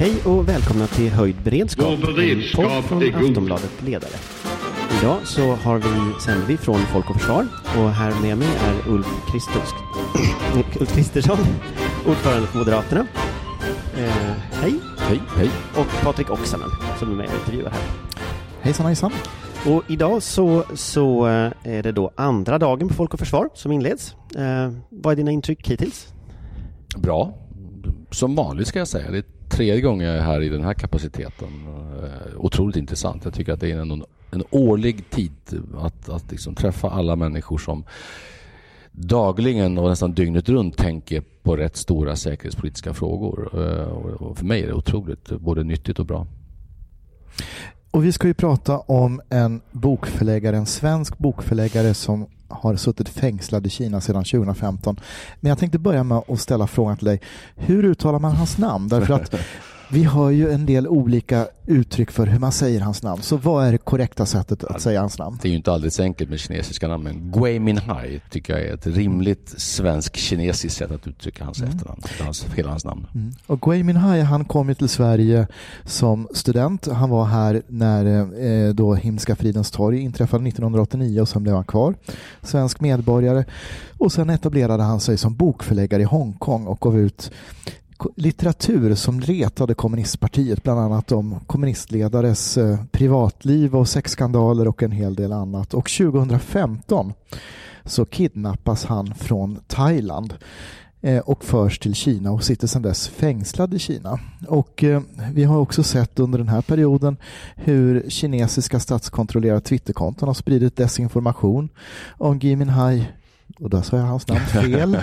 Hej och välkomna till Höjd beredskap, Vår beredskap en podd från är god. Aftonbladet Ledare. Idag så har vi, sänder vi från Folk och Försvar och här med mig är Ulf, Christus, Ulf Kristersson, ordförande för Moderaterna. Eh, hej! Hej, hej. Och Patrik Oksanen som är med och intervjuar här. Hejsan hejsan. Och idag så, så eh, är det då andra dagen på Folk och Försvar som inleds. Eh, vad är dina intryck hittills? Bra. Som vanligt ska jag säga. Det är tredje gången jag är här i den här kapaciteten. Eh, otroligt intressant. Jag tycker att det är en, en årlig tid att, att liksom träffa alla människor som dagligen och nästan dygnet runt tänker på rätt stora säkerhetspolitiska frågor. Eh, och för mig är det otroligt både nyttigt och bra. Och vi ska ju prata om en bokförläggare, en svensk bokförläggare som har suttit fängslad i Kina sedan 2015. Men jag tänkte börja med att ställa frågan till dig. Hur uttalar man hans namn? Därför att vi har ju en del olika uttryck för hur man säger hans namn. Så vad är det korrekta sättet att säga hans namn? Det är ju inte alldeles enkelt med kinesiska namn, men Gui Minhai tycker jag är ett rimligt svensk-kinesiskt sätt att uttrycka hans efternamn, hans, hela hans namn. Mm. Och Gui Minhai han kom ju till Sverige som student. Han var här när eh, då Himmelska fridens torg inträffade 1989 och sen blev han kvar. Svensk medborgare. Och sen etablerade han sig som bokförläggare i Hongkong och gav ut litteratur som retade kommunistpartiet, bland annat om kommunistledares eh, privatliv och sexskandaler och en hel del annat. Och 2015 så kidnappas han från Thailand eh, och förs till Kina och sitter sedan dess fängslad i Kina. Och eh, vi har också sett under den här perioden hur kinesiska statskontrollerade Twitterkonton har spridit desinformation om Gui Minhai och där sa jag hans namn fel.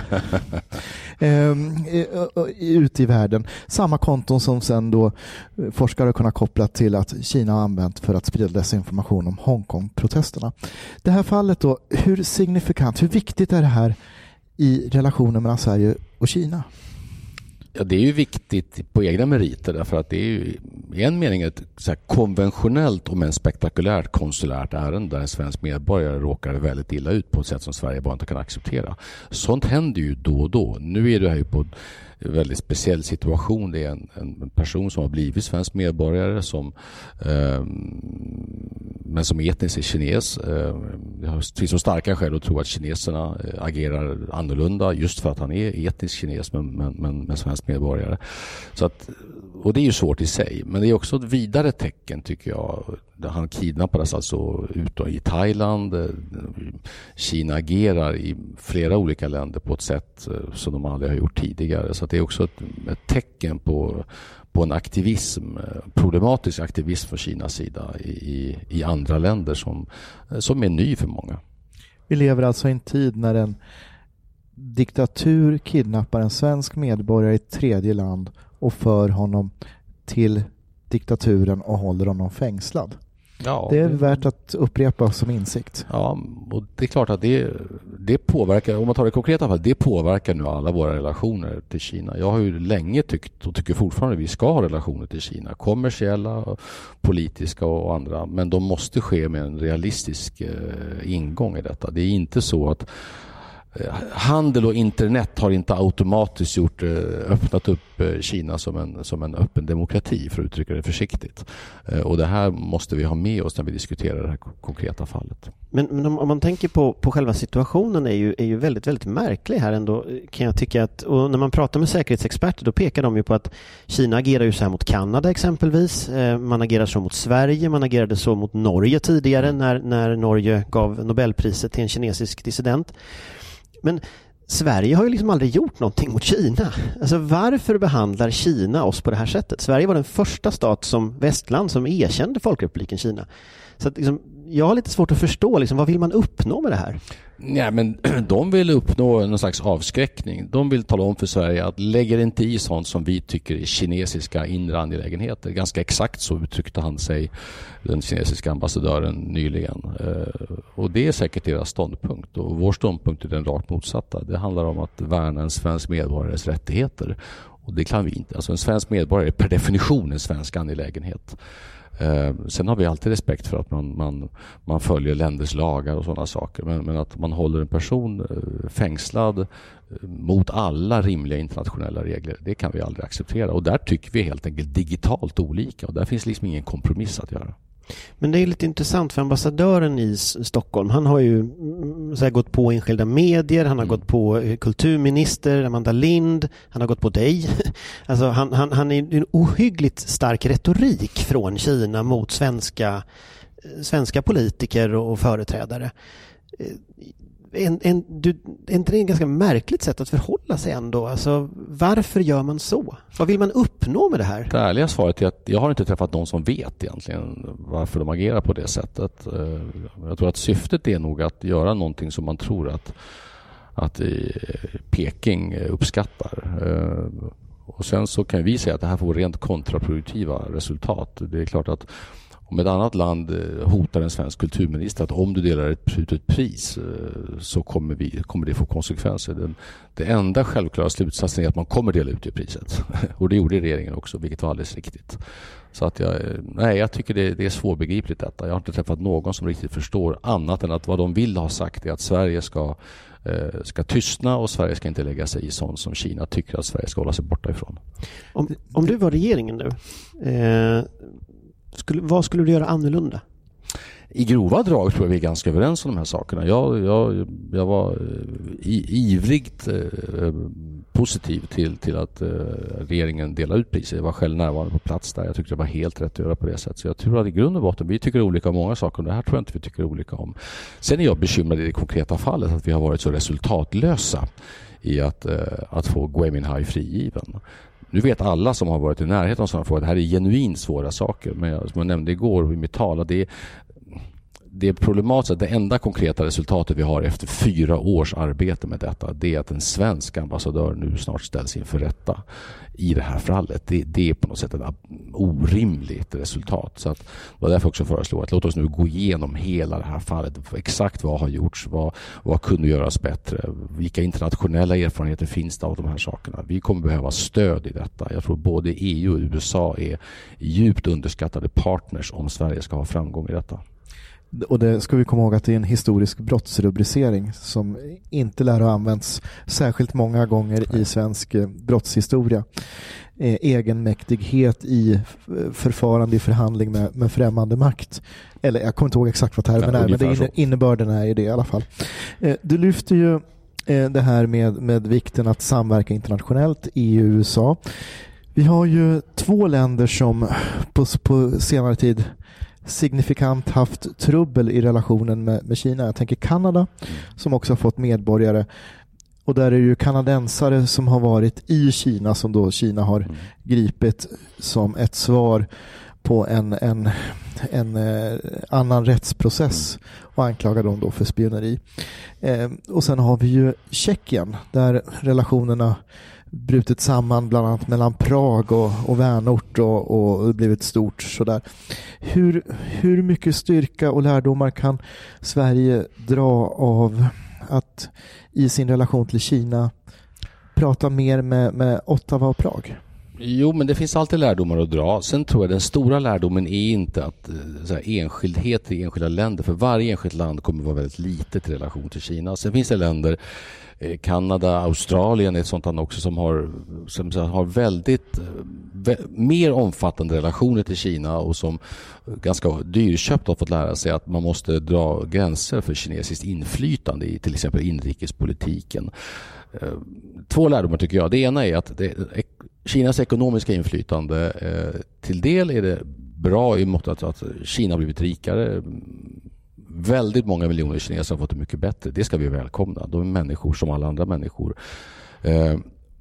Ehm, eh, eh, ute i världen. Samma konton som sen då eh, forskare kunnat koppla till att Kina har använt för att sprida desinformation om Hongkong-protesterna. Det här fallet då, hur signifikant, hur viktigt är det här i relationen mellan Sverige och Kina? Ja, det är ju viktigt på egna meriter därför att det är ju i en mening ett så här konventionellt om än spektakulärt konsulärt ärende där en svensk medborgare råkar väldigt illa ut på ett sätt som Sverige bara inte kan acceptera. Sånt händer ju då och då. Nu är det här ju på väldigt speciell situation. Det är en, en person som har blivit svensk medborgare som eh, men som etniskt är kines. Eh, Det finns så starka skäl att tro att kineserna eh, agerar annorlunda just för att han är etnisk kines men, men, men, men svensk medborgare. Så att, och det är ju svårt i sig. Men det är också ett vidare tecken tycker jag. Han kidnappades alltså ut i Thailand. Kina agerar i flera olika länder på ett sätt eh, som de aldrig har gjort tidigare. Så att det är också ett, ett tecken på på en aktivism, eh, problematisk aktivism från Kinas sida i, i, andra länder som, eh, som är ny för många. Vi lever alltså i en tid när en diktatur kidnappar en svensk medborgare i ett tredje land och för honom till diktaturen och håller honom fängslad. Ja, Det är värt att upprepa som insikt. Ja, och det är klart att det, det påverkar, om man tar det konkreta fallet, det påverkar nu alla våra relationer till Kina. Jag har ju länge tyckt och tycker fortfarande att vi ska ha relationer till Kina. Kommersiella, politiska och andra. Men de måste ske med en realistisk eh, ingång i detta. Det är inte så att Handel och internet har inte automatiskt gjort, eh, öppnat upp eh, Kina som en, som en öppen demokrati, för att uttrycka det försiktigt. Eh, Och det här måste vi ha med oss när vi diskuterar det här ko- konkreta fallet. Men, men om, om man tänker på, på själva situationen är ju, är ju väldigt, väldigt märklig här ändå kan jag tycka att, och när man pratar med säkerhetsexperter då pekar de ju på att Kina agerar ju så här mot Kanada exempelvis, eh, man agerar så mot Sverige, man agerade så mot Norge tidigare när, när Norge gav Nobelpriset till en kinesisk dissident. Men Sverige har ju liksom aldrig gjort någonting mot Kina. Alltså varför behandlar Kina oss på det här sättet? Sverige var den första stat som västland som erkände Folkrepubliken Kina. Så att liksom, jag har lite svårt att förstå, liksom, vad vill man uppnå med det här? Nej, men de vill uppnå någon slags avskräckning. De vill tala om för Sverige att lägger inte i sånt som vi tycker är kinesiska inre angelägenheter. Ganska exakt så uttryckte han sig, den kinesiska ambassadören, nyligen. Eh, och det är säkert deras ståndpunkt. Och vår ståndpunkt är den rakt motsatta. Det handlar om att värna en svensk medborgares rättigheter. Och det kan vi inte. Alltså en svensk medborgare är per definition en svensk angelägenhet. Eh, sen har vi alltid respekt för att man, man, man följer länders lagar och sådana saker. Men, men, att man håller en person eh, fängslad eh, mot alla rimliga internationella regler, det kan vi aldrig acceptera. Och där tycker vi helt enkelt digitalt olika och där finns liksom ingen kompromiss att göra. Men det är lite intressant för ambassadören i Stockholm, han har ju mm, så här, gått på enskilda medier, han har mm. gått på eh, kulturminister Amanda Lind, han har gått på dig. Alltså han, han, han är en ohyggligt stark retorik från Kina mot svenska, eh, svenska politiker och företrädare. En, en, du, är inte det ett ganska märkligt sätt att förhålla sig ändå? Alltså, varför gör man så? Vad vill man uppnå med det här? Det ärliga svaret är att jag har inte träffat någon som vet egentligen varför de agerar på det sättet. Eh, jag tror att syftet är nog att göra någonting som man tror att, att eh, Peking uppskattar. Eh, och sen så kan vi säga att det här får rent kontraproduktiva resultat. Det är klart att om ett annat land eh, hotar en svensk kulturminister att om du delar ut ett pris eh, så kommer, vi, kommer det få konsekvenser. Den, det enda självklara slutsatsen är att man kommer dela ut det priset. Och det gjorde regeringen också, vilket var alldeles riktigt. Så att jag, eh, nej, jag tycker det, det är svårbegripligt detta. Jag har inte träffat någon som riktigt förstår annat än att vad de vill ha sagt är att Sverige ska, ska tystna och Sverige ska inte lägga sig i sånt som Kina tycker att Sverige ska hålla sig borta ifrån. Om, om du var regeringen nu, eh, skulle, vad skulle du göra annorlunda? I grova drag tror jag vi är ganska överens om de här sakerna. Jag, jag, jag var eh, i, ivrigt eh, positiv till, till att eh, regeringen delade ut priser. Jag var själv närvarande på plats där. Jag tyckte det var helt rätt att göra på det sättet. Så jag tror att i grund och botten, vi tycker olika om många saker. Det här tror jag inte vi tycker olika om. Sen är jag bekymrad i det konkreta fallet att vi har varit så resultatlösa i att, eh, att få Gui Minhai frigiven. Nu vet alla som har varit i närheten av sådana frågor att det här är genuint svåra saker. Men jag, som jag nämnde igår i mitt tal, det det är problematiskt. Det enda konkreta resultatet vi har efter fyra års arbete med detta det är att en svensk ambassadör nu snart ställs inför rätta i det här fallet. Det, det är på något sätt ett orimligt resultat. Så att, det var därför också föreslog att låt oss nu gå igenom hela det här fallet. Exakt vad har gjorts? Vad, vad kunde göras bättre? Vilka internationella erfarenheter finns det av de här sakerna? Vi kommer behöva stöd i detta. Jag tror både EU och USA är djupt underskattade partners om Sverige ska ha framgång i detta. Och det ska vi komma ihåg att det är en historisk brottsrubricering som inte lär ha använts särskilt många gånger i svensk eh, brottshistoria. Eh, egenmäktighet i förfarande i förhandling med, med främmande makt. Eller jag kommer inte ihåg exakt vad termen ja, är, men det inne, innebörden är ju det i alla fall. Eh, du lyfter ju det här med, med vikten att samverka internationellt, EU och USA. Vi har ju två länder som på, på senare tid signifikant haft trubbel i relationen med, med Kina. Jag tänker Kanada som också har fått medborgare och där är det ju kanadensare som har varit i Kina som då Kina har mm. gripit som ett svar på en, en, en eh, annan rättsprocess och anklagar dem då för spioneri. Eh, och sen har vi ju Tjeckien där relationerna brutit samman bland annat mellan Prag och, och vänort och, och blivit stort. Sådär. Hur, hur mycket styrka och lärdomar kan Sverige dra av att i sin relation till Kina prata mer med, med Ottawa och Prag? Jo, men det finns alltid lärdomar att dra. Sen tror jag den stora lärdomen är inte att eh, så här, enskildheter i enskilda länder, för varje enskilt land kommer att vara väldigt litet i relation till Kina. Sen finns det länder Eh, Kanada, Australien är ett sånt land också som har, som har väldigt eh, vä mer omfattande relationer till Kina och som ganska dyrköpt har fått lära sig att man måste dra gränser för kinesiskt inflytande i till exempel inrikespolitiken. Eh, två lärdomar tycker jag. Det ena är att det, Kinas ekonomiska inflytande till del är det bra i måttet att Kina har blivit rikare väldigt många miljoner kineser har fått det mycket bättre. Det ska vi välkomna. De är människor som alla andra människor. Eh,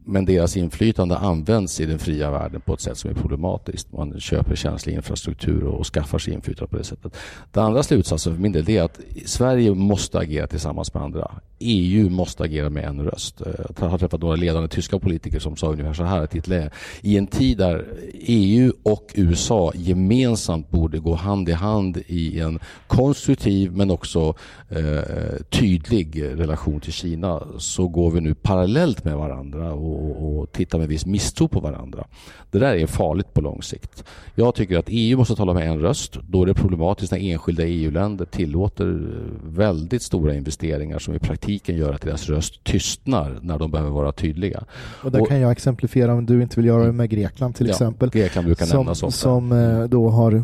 men deras inflytande används i den fria världen på ett sätt som är problematiskt. Man köper känslig infrastruktur och skaffar sig inflytande på det sättet. Den andra slutsatsen för min del är att Sverige måste agera tillsammans med andra. EU måste agera med en röst. Eh, jag har träffat några ledande tyska politiker som sa ungefär så här att i en tid där EU och USA gemensamt borde gå hand i hand i en konstruktiv men också eh, tydlig relation till Kina så går vi nu parallellt med varandra och och, och tittar med viss misstro på varandra. Det där är farligt på lång sikt. Jag tycker att EU måste tala med en röst. Då är det problematiskt när enskilda EU-länder tillåter väldigt stora investeringar som i praktiken gör att deras röst tystnar när de behöver vara tydliga. Och där och, kan jag exemplifiera om du inte vill göra det med Grekland till ja, exempel. Grekland brukar som, nämnas ofta. Som eh, då har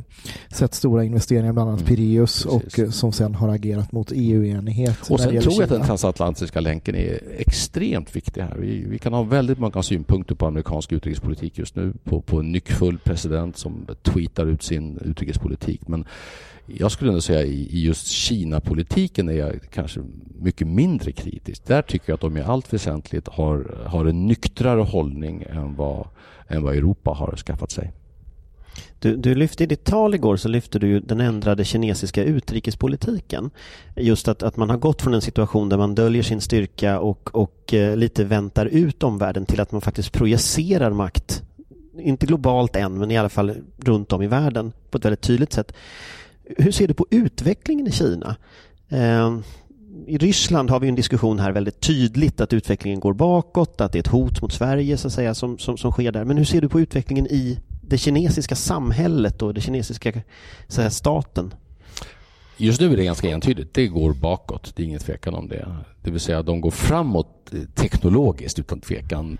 sett stora investeringar, bland annat mm, Piraeus och eh, som sen har agerat mot EU-enighet. Och sen tror jag att den transatlantiska länken är extremt viktig här. Vi, vi, kan ha väldigt väldigt många synpunkter på amerikansk utrikespolitik just nu, på, på en nyckfull president som tweetar ut sin utrikespolitik. Men jag skulle ändå säga i, just Kina-politiken är jag kanske mycket mindre kritisk. Där tycker jag att de i allt väsentligt har, har en nyktrare hållning än vad, än vad Europa har skaffat sig. Du, du lyfte i ditt tal igår så lyfte du den ändrade kinesiska utrikespolitiken. Just att, att man har gått från en situation där man döljer sin styrka och, och eh, lite väntar ut omvärlden till att man faktiskt projicerar makt. Inte globalt än, men i alla fall runt om i världen på ett väldigt tydligt sätt. Hur ser du på utvecklingen i Kina? Eh, i Ryssland har vi en diskussion här väldigt tydligt att utvecklingen går bakåt, att det är ett hot mot Sverige så att säga som, som, som sker där. Men hur ser du på utvecklingen i det kinesiska samhället och den kinesiska här, staten? Just nu är det ganska entydigt. Det går bakåt. Det är ingen tvekan om det. Det vill säga de går framåt eh, teknologiskt utan tvekan.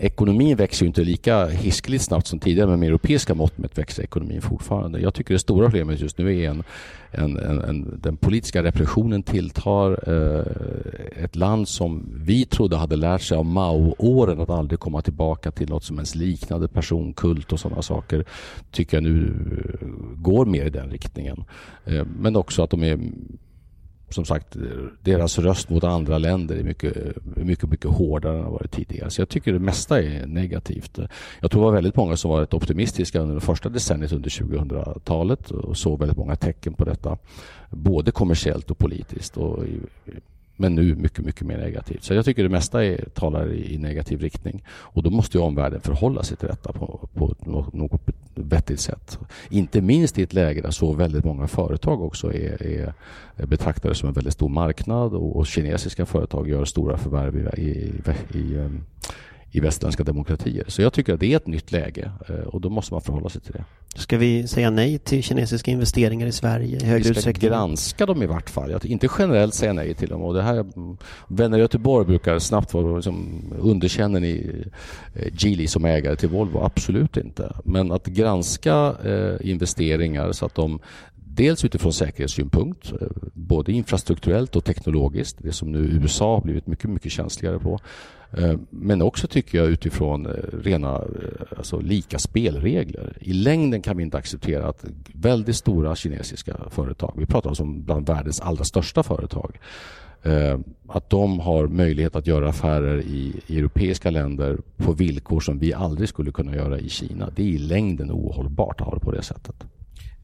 Ekonomin växer ju inte lika hiskeligt snabbt som tidigare men med europeiska mått mätt växer ekonomin fortfarande. Jag tycker det stora problemet just nu är en, en, en, en den politiska repressionen tilltar. Eh, ett land som vi trodde hade lärt sig av Mao-åren att aldrig komma tillbaka till något som ens liknade personkult och sådana saker tycker jag nu går mer i den riktningen. Eh, men också att de är som sagt, deras röst mot andra länder är mycket, mycket, mycket hårdare än vad varit tidigare. Så jag tycker det mesta är negativt. Jag tror det var väldigt många som var rätt optimistiska under det första decenniet under 2000-talet och såg väldigt många tecken på detta. Både kommersiellt och politiskt. Och men nu mycket, mycket mer negativt. Så jag tycker det mesta är, talar i, negativ riktning. Och då måste ju omvärlden förhålla sig till detta på, på något, något vettigt sätt. Inte minst i ett läge där så väldigt många företag också är, är betraktade som en väldigt stor marknad och, och kinesiska företag gör stora förvärv i, i, i, i västerländska demokratier. Så jag tycker att det är ett nytt läge eh, och då måste man förhålla sig till det. Ska vi säga nej till kinesiska investeringar i Sverige i högre utsträckning? Vi ska granska dem i vart fall. Jag inte generellt säga nej till dem. Och det här, vänner i Göteborg brukar snabbt vara liksom, underkänner ni eh, Geely som ägare till Volvo? Absolut inte. Men att granska eh, investeringar så att de Dels utifrån säkerhetssynpunkt, eh, både infrastrukturellt och teknologiskt, det som nu USA har blivit mycket, mycket känsligare på. Eh, men också tycker jag utifrån eh, rena alltså lika spelregler. I längden kan vi inte acceptera att väldigt stora kinesiska företag, vi pratar alltså om bland världens allra största företag, att de har möjlighet att göra affärer i, europeiska länder på villkor som vi aldrig skulle kunna göra i Kina. Det är i längden ohållbart att ha det på det sättet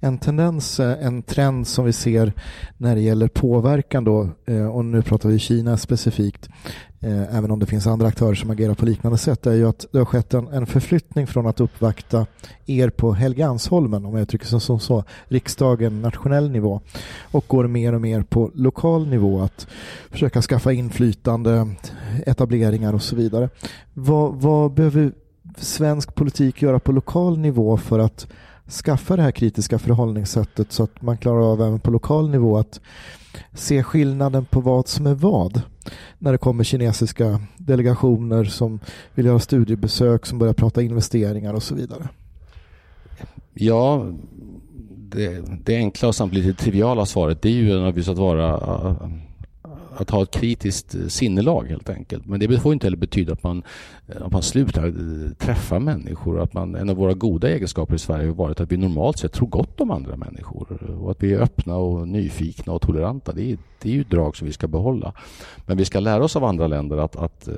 en tendens, eh, en trend som vi ser när det gäller påverkan då, eh, och nu pratar vi Kina specifikt, eh, även om det finns andra aktörer som agerar på liknande sätt, är ju att det har skett en, en förflyttning från att uppvakta er på Helgeandsholmen, om jag uttrycker det som så, riksdagen, nationell nivå, och går mer och mer på lokal nivå, att försöka skaffa inflytande, etableringar och så vidare. Vad, vad behöver svensk politik göra på lokal nivå för att skaffa det här kritiska förhållningssättet så att man klarar av även på lokal nivå att se skillnaden på vad som är vad när det kommer kinesiska delegationer som vill göra studiebesök, som börjar prata investeringar och så vidare. Ja, det, det enkla och samtidigt lite triviala svaret det är ju naturligtvis att vara att ha ett kritiskt eh, sinnelag helt enkelt. Men det får inte heller betyda att man, eh, att man slutar eh, träffa människor. Att man, en av våra goda egenskaper i Sverige har varit att vi normalt sett tror gott om andra människor. Och att vi är öppna och nyfikna och toleranta. Det är, det är ju drag som vi ska behålla. Men vi ska lära oss av andra länder att, att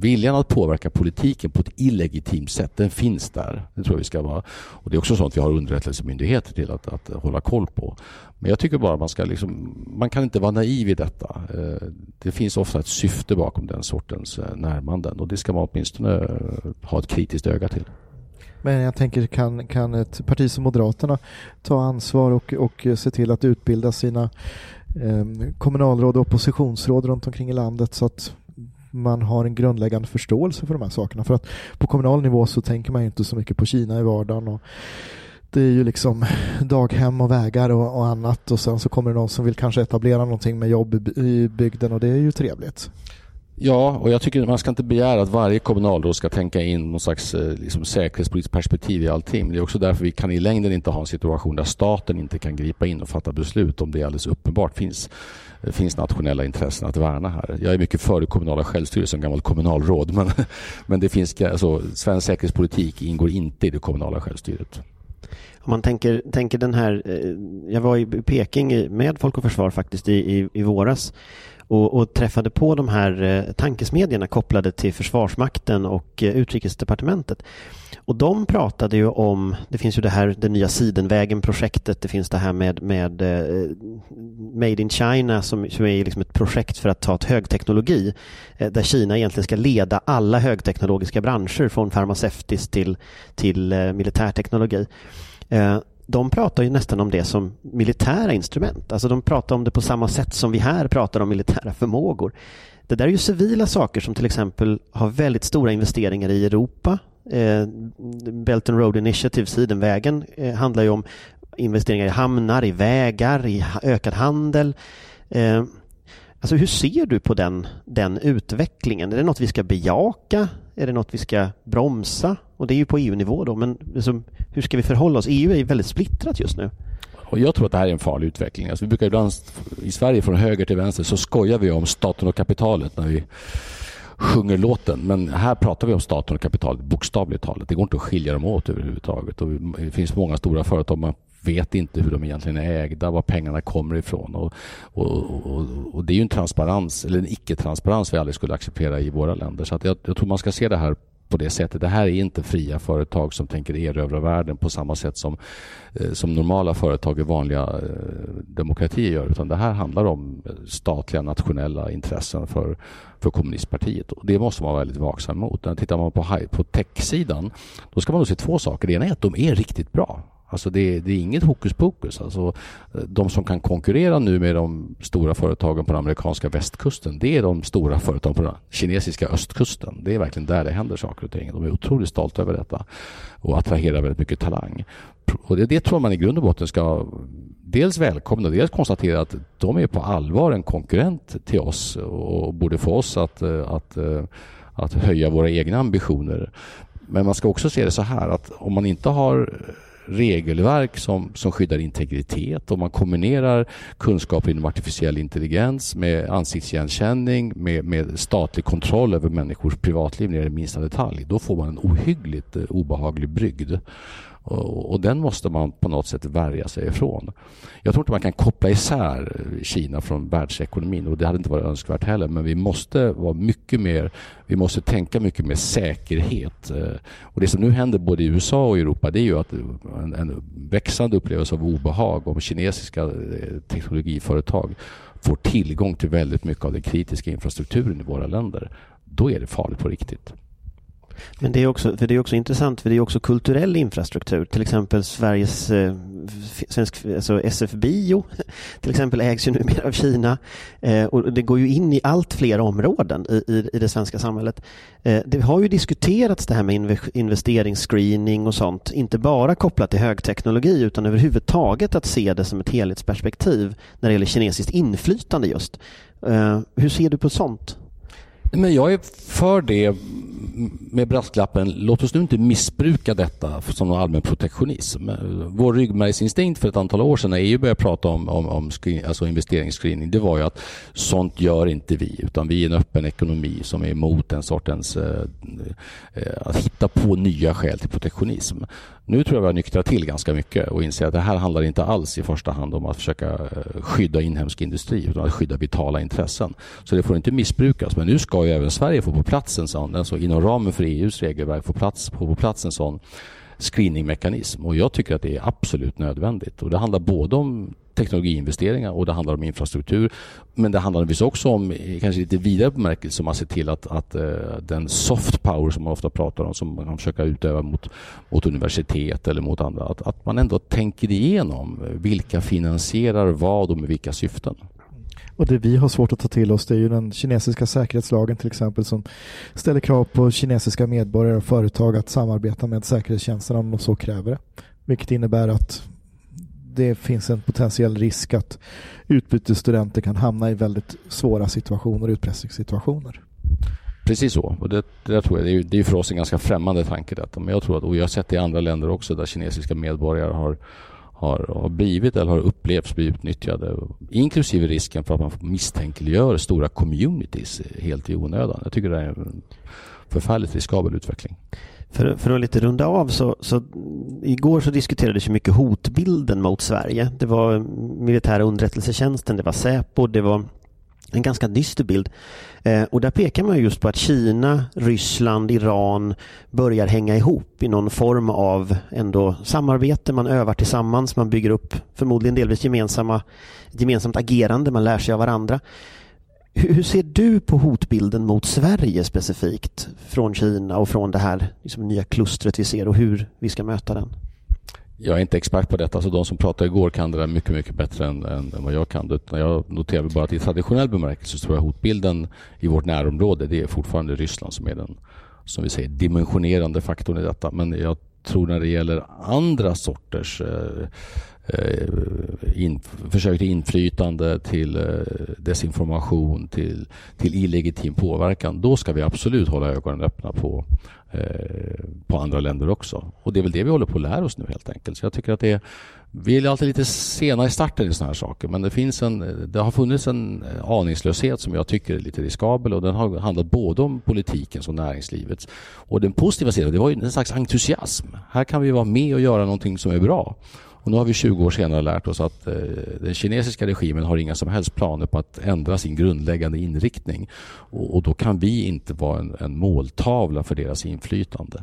viljan att påverka politiken på ett illegitimt sätt, den finns där. Det tror jag vi ska vara. Och det är också sånt vi har underrättelsemyndigheter till att, att hålla koll på. Men jag tycker bara man ska liksom, man kan inte vara naiv i detta. Eh, det finns ofta ett syfte bakom den sortens eh, närmanden och det ska man åtminstone eh, ha ett kritiskt öga till. Men jag tänker, kan, kan ett parti som Moderaterna ta ansvar och, och se till att utbilda sina eh, kommunalråd och oppositionsråd runt omkring i landet så att man har en grundläggande förståelse för de här sakerna. För att på kommunal nivå så tänker man ju inte så mycket på Kina i vardagen. Och det är ju liksom daghem och vägar och, och annat och sen så kommer det någon som vill kanske etablera någonting med jobb i bygden och det är ju trevligt. Ja, och jag tycker man ska inte begära att varje kommunalråd ska tänka in någon slags eh, liksom, säkerhetspolitiskt perspektiv i allting. Men det är också därför vi kan i längden inte ha en situation där staten inte kan gripa in och fatta beslut om det alldeles uppenbart finns, det finns nationella intressen att värna här. Jag är mycket för det kommunala självstyret som gammal kommunalråd men, men det finns, alltså, svensk säkerhetspolitik ingår inte i det kommunala självstyret. Om man tänker, tänker den här, eh, jag var i Peking med Folk och Försvar faktiskt i, i, i våras och, och, träffade på de här eh, tankesmedjorna kopplade till Försvarsmakten och eh, Utrikesdepartementet. Och de pratade ju om, det finns ju det här det nya Sidenvägen-projektet, det finns det här med, med eh, Made in China som, som är liksom ett projekt för att ta ett högteknologi där Kina egentligen ska leda alla högteknologiska branscher från farmaceutisk till, till militärteknologi. De pratar ju nästan om det som militära instrument. Alltså de pratar om det på samma sätt som vi här pratar om militära förmågor. Det där är ju civila saker som till exempel har väldigt stora investeringar i Europa. Eh, Belt and Road Initiative, Sidenvägen, eh, handlar ju om investeringar i hamnar, i vägar, i ökad handel. Eh, alltså hur ser du på den, den utvecklingen? Är det något vi ska bejaka? Är det något vi ska bromsa? Och det är ju på EU-nivå då, men liksom, hur ska vi förhålla oss? EU är ju väldigt splittrat just nu. Och jag tror att det här är en farlig utveckling. Alltså vi brukar ibland i Sverige från höger till vänster så skojar vi om staten och kapitalet när vi sjunger låten. Men här pratar vi om staten och kapitalet bokstavligt talat. Det går inte att skilja dem åt överhuvudtaget. Och det finns många stora företag man vet inte hur de egentligen är ägda, var pengarna kommer ifrån. Och, och, och, och det är ju en transparens, eller en icke-transparens vi aldrig skulle acceptera i våra länder. Så att jag, jag tror man ska se det här på det sättet. Det här är inte fria företag som tänker erövra världen på samma sätt som, eh, som normala företag i vanliga eh, demokratier gör. Utan det här handlar om statliga nationella intressen för, för kommunistpartiet. Och det måste man vara väldigt vaksam mot. När tittar man på, på tech-sidan då ska man nog se två saker. Det ena är att de är riktigt bra. Alltså det, det, är inget hokus pokus. Alltså de som kan konkurrera nu med de stora företagen på den amerikanska västkusten, det är de stora företagen på den kinesiska östkusten. Det är verkligen där det händer saker och ting. De är otroligt stolta över detta och attraherar väldigt mycket talang. Och det, det tror man i grund och botten ska dels välkomna, dels konstatera att de är på allvar en konkurrent till oss och borde få oss att, att, att höja våra egna ambitioner. Men man ska också se det så här att om man inte har regelverk som, som skyddar integritet. Om man kombinerar kunskaper inom artificiell intelligens med ansiktsigenkänning med, med statlig kontroll över människors privatliv ner i minsta detalj, då får man en ohyggligt eh, obehaglig brygd. Och, och, den måste man på något sätt värja sig ifrån. Jag tror inte man kan koppla isär Kina från världsekonomin och det hade inte varit önskvärt heller. Men vi måste vara mycket mer, vi måste tänka mycket mer säkerhet. Eh, och det som nu händer både i USA och Europa det är ju att en, en växande upplevelse av obehag om kinesiska eh, teknologiföretag får tillgång till väldigt mycket av den kritiska infrastrukturen i våra länder. Då är det farligt på riktigt. Men det är också, för det är också intressant, för det är också kulturell infrastruktur. Till exempel Sveriges eh, svensk, alltså SF Bio till exempel ägs ju numera av Kina eh, och det går ju in i allt fler områden i, i, i det svenska samhället. Eh, det har ju diskuterats det här med investeringsscreening och sånt, inte bara kopplat till högteknologi utan överhuvudtaget att se det som ett helhetsperspektiv när det gäller kinesiskt inflytande just. Eh, hur ser du på sånt? Men jag är för det med brasklappen, låt oss nu inte missbruka detta som någon allmän protektionism. Vår ryggmärgsinstinkt för ett antal år sedan när EU började prata om, om, om screen, alltså investeringsscreening, det var ju att sånt gör inte vi, utan vi är en öppen ekonomi som är emot den sortens, eh, eh att hitta på nya skäl till protektionism. Nu tror jag vi har nyktrat till ganska mycket och inser att det här handlar inte alls i första hand om att försöka eh, skydda inhemsk industri utan att skydda vitala intressen. Så det får inte missbrukas. Men nu ska ju även Sverige få på plats en sån, alltså inom ramen för EUs regelverk få, plats, få på plats en sån screeningmekanism och jag tycker att det är absolut nödvändigt. Och det handlar både om teknologiinvesteringar och det handlar om infrastruktur. Men det handlar naturligtvis också om, kanske lite vidare bemärkelse, om att se till att, att eh, den soft power som man ofta pratar om, som man kan försöka utöva mot, mot universitet eller mot andra, att, att man ändå tänker igenom vilka finansierar vad och med vilka syften. Och det vi har svårt att ta till oss det är ju den kinesiska säkerhetslagen till exempel som ställer krav på kinesiska medborgare och företag att samarbeta med säkerhetstjänsterna om de så kräver det. Vilket innebär att det finns en potentiell risk att utbytesstudenter kan hamna i väldigt svåra situationer, utpressningssituationer. Precis så. Och det, det tror jag, det är, det är för oss en ganska främmande tanke detta. Men jag tror att, och jag har sett det i andra länder också där kinesiska medborgare har, har, har blivit eller har upplevts bli utnyttjade. Inklusive risken för att man misstänkliggör stora communities helt i onödan. Jag tycker det är en förfärligt riskabel utveckling. För, för att lite runda av så, så igår så diskuterades ju mycket hotbilden mot Sverige. Det var militära underrättelsetjänsten, det var Säpo, det var en ganska dyster bild. Eh, och där pekar man just på att Kina, Ryssland, Iran börjar hänga ihop i någon form av ändå samarbete. Man övar tillsammans, man bygger upp förmodligen delvis gemensamma, gemensamt agerande, man lär sig av varandra. Hur ser du på hotbilden mot Sverige specifikt från Kina och från det här liksom, nya klustret vi ser och hur vi ska möta den? Jag är inte expert på detta, så de som pratade igår kan det där mycket, mycket bättre än, än, än vad jag kan. Utan jag noterar bara att i traditionell bemärkelse så tror jag hotbilden i vårt närområde, det är fortfarande Ryssland som är den, som vi säger, dimensionerande faktorn i detta. Men jag tror när det gäller andra sorters eh, eh, Eh, in, försök till inflytande, till eh, desinformation, till, till illegitim påverkan. Då ska vi absolut hålla ögonen öppna på, eh, på andra länder också. Och det är väl det vi håller på att lära oss nu helt enkelt. Så jag tycker att det är, vi är alltid lite sena i starten i sådana här saker men det, finns en, det har funnits en aningslöshet som jag tycker är lite riskabel och den har handlat både om politikens och näringslivets. Och den positiva sidan, det var ju en slags entusiasm. Här kan vi vara med och göra någonting som är bra. Och nu har vi 20 år senare lärt oss att eh, den kinesiska regimen har inga som helst planer på att ändra sin grundläggande inriktning. Och, och då kan vi inte vara en, en måltavla för deras inflytande.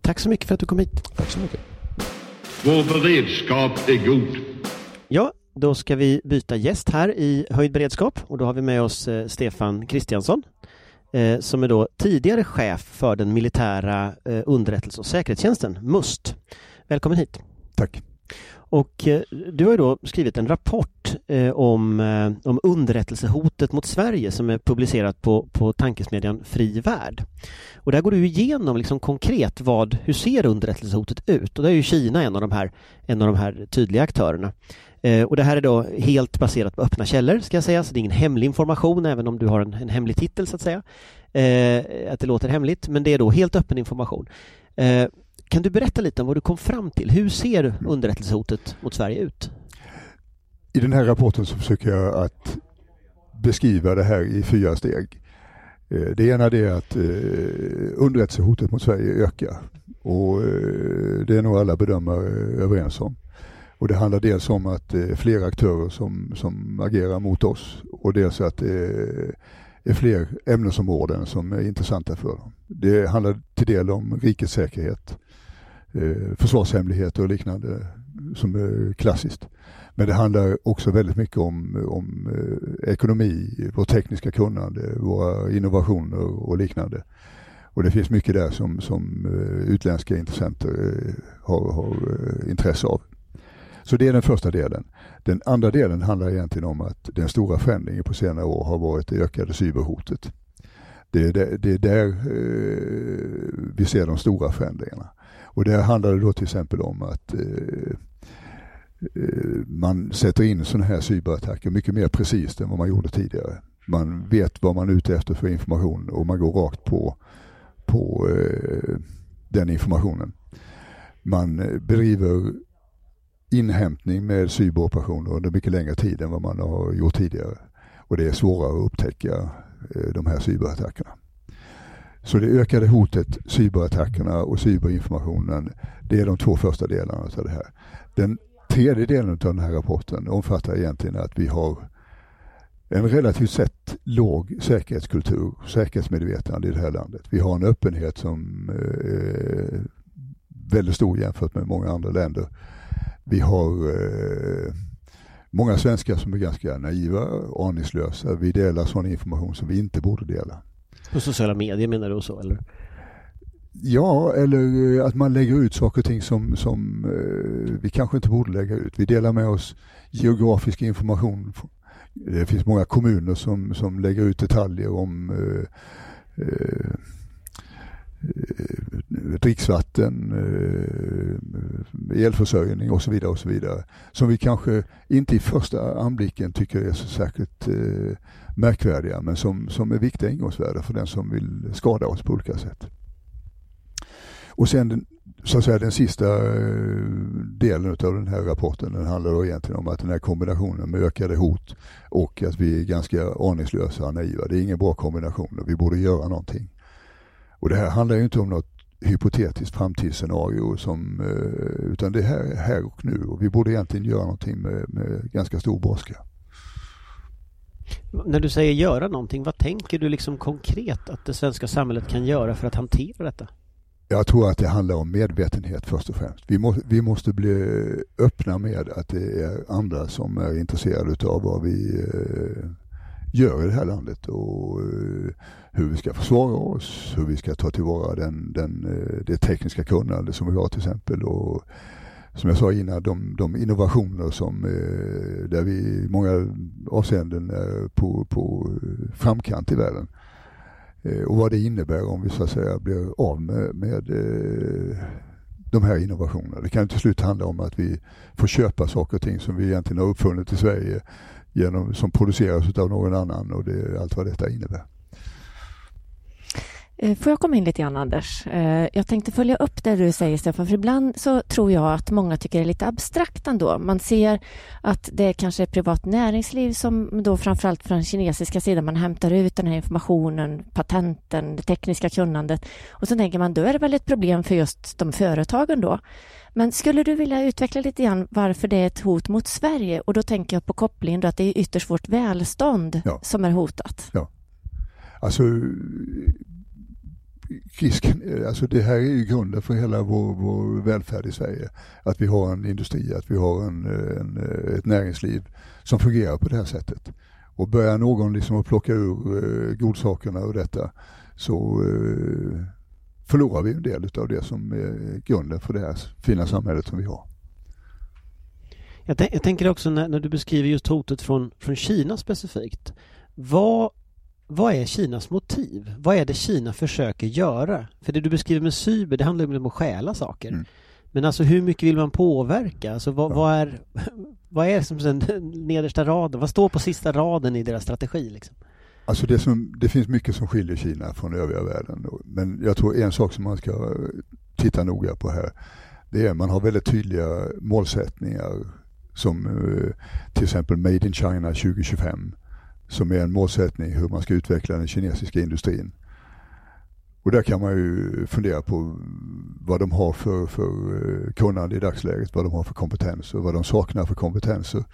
Tack så mycket för att du kom hit. Tack så mycket. Vår beredskap är god. Ja, då ska vi byta gäst här i höjd beredskap och då har vi med oss eh, Stefan Kristiansson eh, som är då tidigare chef för den militära eh, underrättelse och säkerhetstjänsten, MUST. Välkommen hit. Tack. Och eh, du har ju då skrivit en rapport eh, om, eh, om underrättelsehotet mot Sverige som är publicerat på, på tankesmedjan Fri Värld. Och där går du igenom liksom konkret vad, hur ser underrättelsehotet ut? Och där är ju Kina en av de här, en av de här tydliga aktörerna. Eh, och det här är då helt baserat på öppna källor ska jag säga, så det är ingen hemlig information även om du har en, en hemlig titel så att säga. Eh, att det låter hemligt, men det är då helt öppen information. Eh, kan du berätta lite om vad du kom fram till? Hur ser underrättelsehotet mot Sverige ut? I den här rapporten så försöker jag att beskriva det här i fyra steg. Eh, det ena är att eh, underrättelsehotet mot Sverige ökar och eh, det är nog alla bedömare överens om. Och det handlar dels om att det är fler aktörer som, som agerar mot oss och dels att det är är fler ämnesområden som är intressanta för dem. Det handlar till del om rikets säkerhet eh, försvarshemligheter och liknande som är klassiskt. Men det handlar också väldigt mycket om, om eh, ekonomi, vårt tekniska kunnande, våra innovationer och liknande. Och det finns mycket där som, som eh, utländska intressenter har, har intresse av. Så det är den första delen. Den andra delen handlar egentligen om att den stora förändringen på senare år har varit det ökade cyberhotet. Det är, där, det är där eh, vi ser de stora förändringarna. Och det handlar då till exempel om att eh, eh man sätter in sådana här cyberattacker mycket mer precis än vad man gjorde tidigare. Man vet vad man är ute efter för information och man går rakt på, på eh, den informationen. Man eh, bedriver inhämtning med cyberoperationer under mycket längre tid än vad man har gjort tidigare. Och det är svårare att upptäcka eh, de här cyberattackerna. Så det ökade hotet, cyberattackerna och cyberinformationen, det är de två första delarna av det här. Den tredje delen av den här rapporten omfattar egentligen att vi har en relativt sett låg säkerhetskultur, säkerhetsmedvetande i det här landet. Vi har en öppenhet som är väldigt stor jämfört med många andra länder. Vi har eh, många svenskar som är ganska naiva, aningslösa. Vi delar sån information som vi inte borde dela. På sociala medier menar du så eller? Ja, eller eh, att man lägger ut saker och ting som, som eh, vi kanske inte borde lägga ut. Vi delar med oss geografisk information Det finns många kommuner som, som lägger ut detaljer om eh, eh, dricksvatten, eh, elförsörjning och så vidare och så vidare. Som vi kanske inte i första anblicken tycker är så särskilt eh, märkvärdiga men som, som är viktiga ingångsvärden för den som vill skada oss på olika sätt. Och sen så att säga, den sista eh, delen av den här rapporten den handlar då egentligen om att den här kombinationen med ökade hot och att vi är ganska aningslösa och naiva. Det är ingen bra kombination och vi borde göra någonting. Och det här handlar ju inte om något hypotetiskt framtidsscenario som, eh, utan det här är här och nu och vi borde egentligen göra någonting med, med ganska stor brådska. När du säger göra någonting, vad tänker du liksom konkret att det svenska samhället kan göra för att hantera detta? Jag tror att det handlar om medvetenhet först och främst. Vi, må, vi måste bli öppna med att det är andra som är intresserade av vad vi eh, gör i det här landet och eh, hur vi ska försvara oss, hur vi ska ta tillvara den, den, eh, det tekniska kunnande som vi har till exempel. Och, som jag sa innan, de, de innovationer som, eh, där vi i många avseenden är på, på framkant i världen. Och vad det innebär om vi så att säga blir av med, med de här innovationerna. Det kan till slut handla om att vi får köpa saker och ting som vi egentligen har uppfunnit i Sverige genom, som produceras av någon annan och det, allt vad detta innebär. Eh, får jag komma in lite grann Anders? Eh, jag tänkte följa upp det du säger Stefan, för ibland så tror jag att många tycker det är lite abstrakt ändå. Man ser att det kanske är privat näringsliv som då framförallt från den kinesiska sidan man hämtar ut den här informationen, patenten, det tekniska kunnandet och så tänker man då är det väl ett problem för just de företagen då. Men skulle du vilja utveckla lite grann varför det är ett hot mot Sverige? Och då tänker jag på kopplingen då att det är ytterst vårt välstånd ja. som är hotat. Ja. Alltså risken, alltså det här är ju grunden för hela vår, vår välfärd i Sverige. Att vi har en industri, att vi har en, en, ett näringsliv som fungerar på det här sättet. Och börjar någon liksom att plocka ur eh, godsakerna ur detta så eh, förlorar vi en del av det som är grunden för det här fina samhället som vi har. Jag, jag tänker också när, när, du beskriver just hotet från, från Kina specifikt. Vad, vad är Kinas motiv? Vad är det Kina försöker göra? För det du beskriver med cyber, det handlar ju om att stjäla saker. Mm. Men alltså hur mycket vill man påverka? Alltså vad, ja. vad är, vad är som den nedersta raden? Vad står på sista raden i deras strategi? Liksom? Alltså det, som, det finns mycket som skiljer Kina från övriga världen. Men jag tror en sak som man ska titta noga på här, det är att man har väldigt tydliga målsättningar som eh, till exempel Made in China 2025 som är en målsättning hur man ska utveckla den kinesiska industrin. Och där kan man ju fundera på vad de har för, för eh, kunnande i dagsläget, vad de har för kompetens och vad de saknar för kompetenser.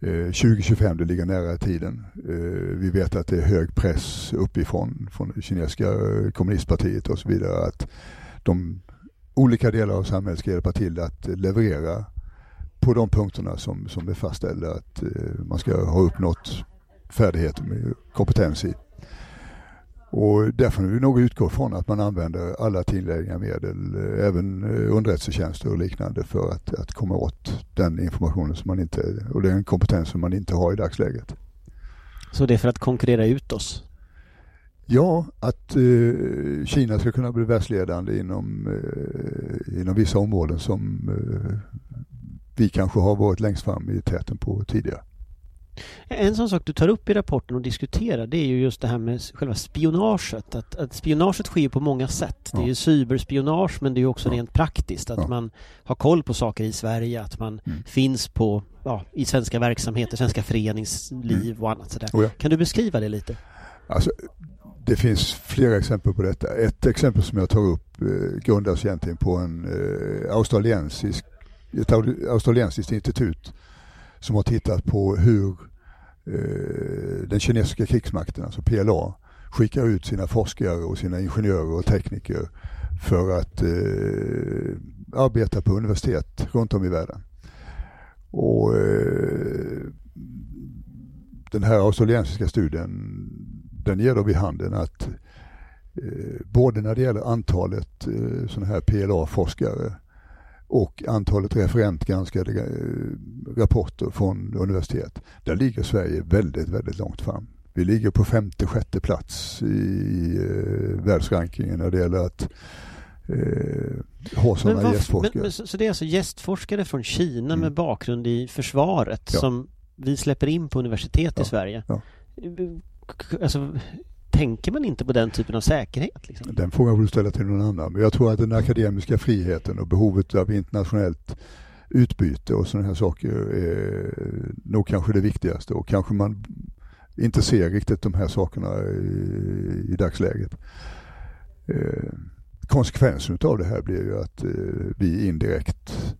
Eh, 2025, det ligger nära i tiden. Eh, vi vet att det är hög press uppifrån, från det kinesiska eh, kommunistpartiet och så vidare, att de olika delar av samhället ska hjälpa till att leverera på de punkterna som, som är fastställda att man ska ha uppnått färdigheter med kompetens i. Och där får vi nog utgå från att man använder alla tillgängliga medel, eh, även eh, underrättelsetjänster och liknande för att, att komma åt den informationen som man inte, och den kompetens som man inte har i dagsläget. Så det är för att konkurrera ut oss? Ja, att eh, Kina ska kunna bli världsledande inom, eh, inom vissa områden som eh, vi kanske har varit längst fram i täten på tidigare. En sån sak du tar upp i rapporten och diskuterar det är ju just det här med själva spionaget. Att, att spionaget sker på många sätt. Det är ju cyberspionage men det är också ja. rent praktiskt. Att ja. man har koll på saker i Sverige, att man mm. finns på, i svenska verksamheter, svenska föreningsliv mm. och annat sådär. Oh. Kan du beskriva det lite? Alltså, det finns flera exempel på detta. Ett exempel som jag tar upp eh, grundas egentligen på en eh, australiensisk, ett australiensiskt institut som har tittat på hur Eh, den kinesiska krigsmakten, alltså PLA, skickar ut sina forskare och sina ingenjörer och tekniker för att eh, arbeta på universitet runt om i världen. Och eh, Den här australiensiska studien den ger då vid handen att eh, både när det gäller antalet eh, sådana här PLA-forskare och antalet referentgranskade eh, rapporter från universitet. Där ligger Sverige väldigt, väldigt långt fram. Vi ligger på femte, sjätte plats i eh, världsrankingen när det gäller att eh, ha sådana Men, gästforskare. men, men, så, så det är alltså gästforskare från Kina Mm. med bakgrund i försvaret Ja. som vi släpper in på universitet Ja, i Sverige? ja. Alltså, tänker man inte på den typen av säkerhet? Liksom? Den frågan får du ställa till någon annan. Men jag tror att den akademiska friheten och behovet av internationellt utbyte och sådana här saker är nog kanske det viktigaste och kanske man inte ser riktigt de här sakerna i, i dagsläget. Eh, konsekvensen av det här blir ju att eh, vi indirekt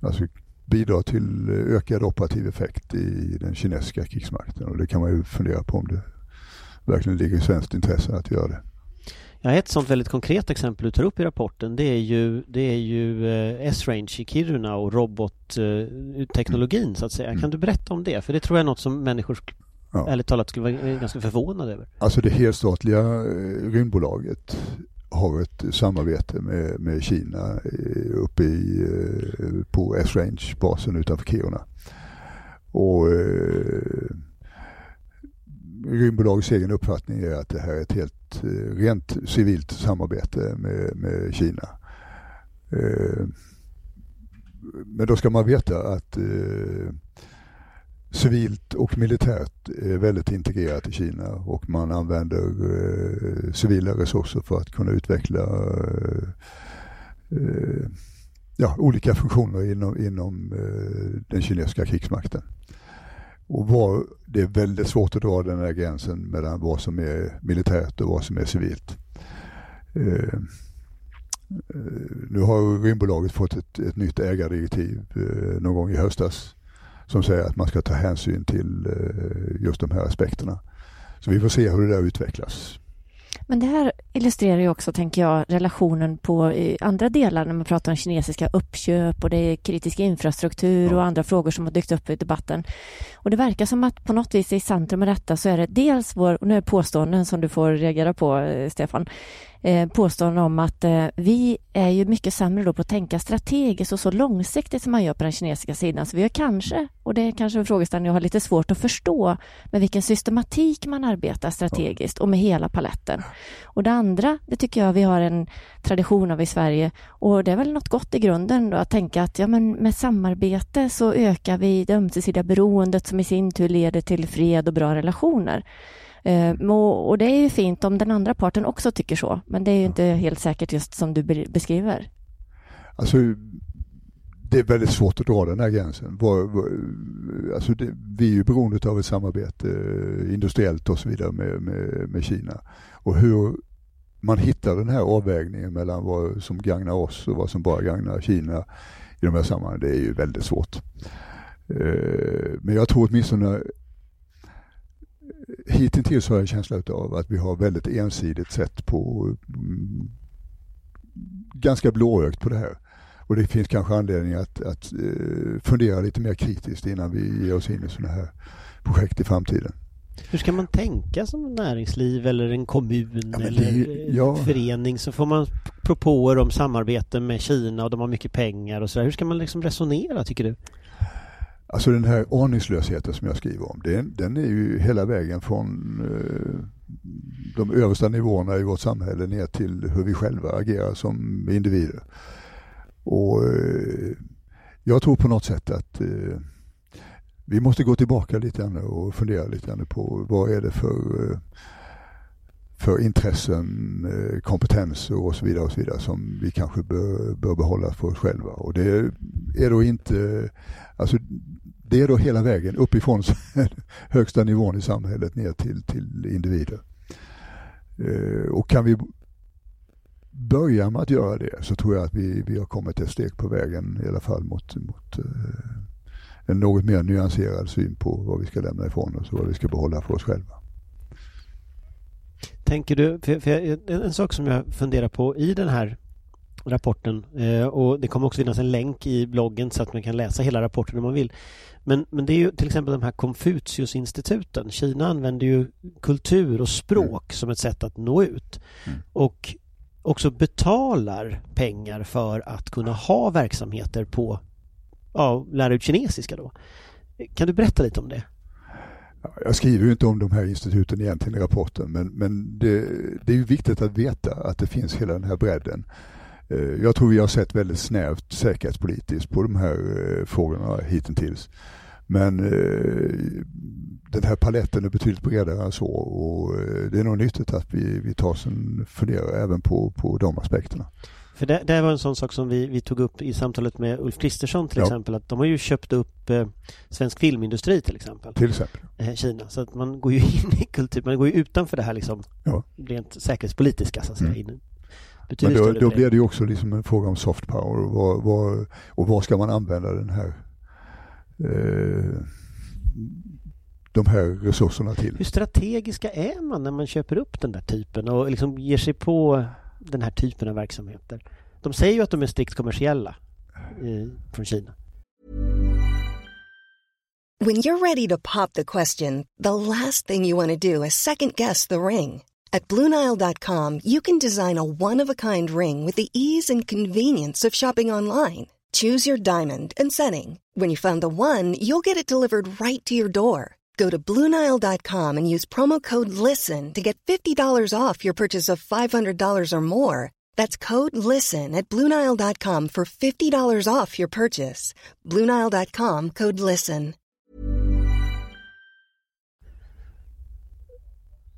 alltså, bidrar till eh, ökad operativ effekt i den kinesiska krigsmakten och det kan man ju fundera på om det verkligen ligger i svenskt intresse att göra det. Ja, ett sånt väldigt konkret exempel du tar upp i rapporten det är ju, det är ju eh, S-Range i Kiruna och robotteknologin så att säga. Mm. Kan du berätta om det? För det tror jag är något som människor sk- Ja. ärligt talat skulle vara ganska förvånade över. Alltså det helstatliga eh, rymdbolaget har ett samarbete med, med Kina uppe i, på S-Range-basen utanför Kiruna. Och eh, rymdbolagets egen uppfattning är att det här är ett helt eh, rent civilt samarbete med, med Kina. Eh, men då ska man veta att eh, civilt och militärt är väldigt integrerat i Kina och man använder eh, civila resurser för att kunna utveckla eh, eh, ja, olika funktioner inom, inom den kinesiska krigsmakten. Och var, det är väldigt svårt att dra den här gränsen mellan vad som är militärt och vad som är civilt. Eh, eh nu har Rymdbolaget fått ett, ett nytt ägardirektiv eh, någon gång i höstas som säger att man ska ta hänsyn till eh, just de här aspekterna. Så vi får se hur det där utvecklas. Men det här illustrerar ju också, tänker jag, relationen på andra delar när man pratar om kinesiska uppköp och det är kritisk infrastruktur och andra frågor som har dykt upp i debatten. Och det verkar som att på något vis i centrum med detta så är det dels vår, och nu är det påståenden som du får reagera på, eh, Stefan, eh, påståenden om att eh, vi är ju mycket sämre då på att tänka strategiskt och så långsiktigt som man gör på den kinesiska sidan. Så vi har kanske, och det är kanske en frågeställning jag har lite svårt att förstå, med vilken systematik man arbetar strategiskt och med hela paletten. Och det andra, det tycker jag vi har en tradition av i Sverige och det är väl något gott i grunden då att tänka att ja, men med samarbete så ökar vi det ömsesidiga beroendet som i sin tur leder till fred och bra relationer. Eh, och, det är ju fint om den andra parten också tycker så, men det är ju inte helt säkert just som du beskriver. Alltså, det är väldigt svårt att dra den här gränsen. Alltså det, vi är ju beroende av ett samarbete eh, industriellt och så vidare med, med, med Kina. Och hur man hittar den här avvägningen mellan vad som gagnar oss och vad som bara gagnar Kina i de här sammanhangen, det är ju väldigt svårt. Eh, men jag tror åtminstone hittills har jag känsla av att vi har väldigt ensidigt sett på mm, ganska blåögt på det här. Och det finns kanske anledning att, att eh, fundera lite mer kritiskt innan vi ger oss in i sådana här projekt i framtiden. Hur ska man tänka som näringsliv eller en kommun Ja, eller det- ja. en förening så får man propåer om samarbete med Kina och de har mycket pengar och så där. Hur ska man liksom resonera tycker du? Alltså den här aningslösheten som jag skriver om, den, den är ju hela vägen från eh, de översta nivåerna i vårt samhälle ner till hur vi själva agerar som individer. Och eh, jag tror på något sätt att eh, vi måste gå tillbaka lite grann och fundera lite grann på vad är det för, för intressen, eh, kompetens kompetenser och så vidare och så vidare som vi kanske bör, bör behålla för oss själva. Och det är då inte, alltså det är då hela vägen uppifrån högsta nivån i samhället ner till, till individer. Eh, och kan vi börja med att göra det så tror jag att vi, vi har kommit ett steg på vägen i alla fall mot, mot eh, en något mer nyanserad syn på vad vi ska lämna ifrån oss och vad vi ska behålla för oss själva. Tänker du, för, för en, en sak som jag funderar på i den här rapporten eh, och det kommer också finnas en länk i bloggen så att man kan läsa hela rapporten om man vill. Men, men det är ju till exempel de här Konfuciusinstituten. Kina använder ju kultur och språk som ett sätt att nå ut. Mm. Och också betalar pengar för att kunna ha verksamheter på, ja, lära ut kinesiska då. Kan du berätta lite om det? Jag skriver ju inte om de här instituten egentligen i rapporten men, men det, det är ju viktigt att veta att det finns hela den här bredden. Eh, jag tror vi har sett väldigt snävt säkerhetspolitiskt på de här eh, frågorna hittills. Men eh, den här paletten är betydligt bredare än så och det är nog nyttigt att vi, vi tar oss en funderare även på, på de aspekterna. För det, det var en sån sak som vi, vi tog upp i samtalet med Ulf Kristersson till ja. exempel att de har ju köpt upp eh, svensk filmindustri till exempel. Till exempel. Eh, Kina. Så att man går ju in i kultur, man går ju utanför det här liksom ja. rent säkerhetspolitiska så att säga. Mm. Men då, då blir det ju också liksom en fråga om soft power och vad, vad, och vad ska man använda den här eh, de här resurserna till. Hur strategiska är man när man köper upp den där typen och liksom ger sig på den här typen av verksamheter? De säger ju att de är strikt kommersiella i, från Kina. When you're ready to pop the question, the last thing you want to do is second guess the ring. At BlueNile.com you can design a one-of-a-kind ring with the ease and convenience of shopping online. Choose your diamond and setting. When you find the one, you'll get it delivered right to your door. Go to Bluenile.com and use promo code LISTEN to get $50 off your purchase of $500 or more. That's code LISTEN at Bluenile.com for $50 off your purchase. Bluenile.com code LISTEN.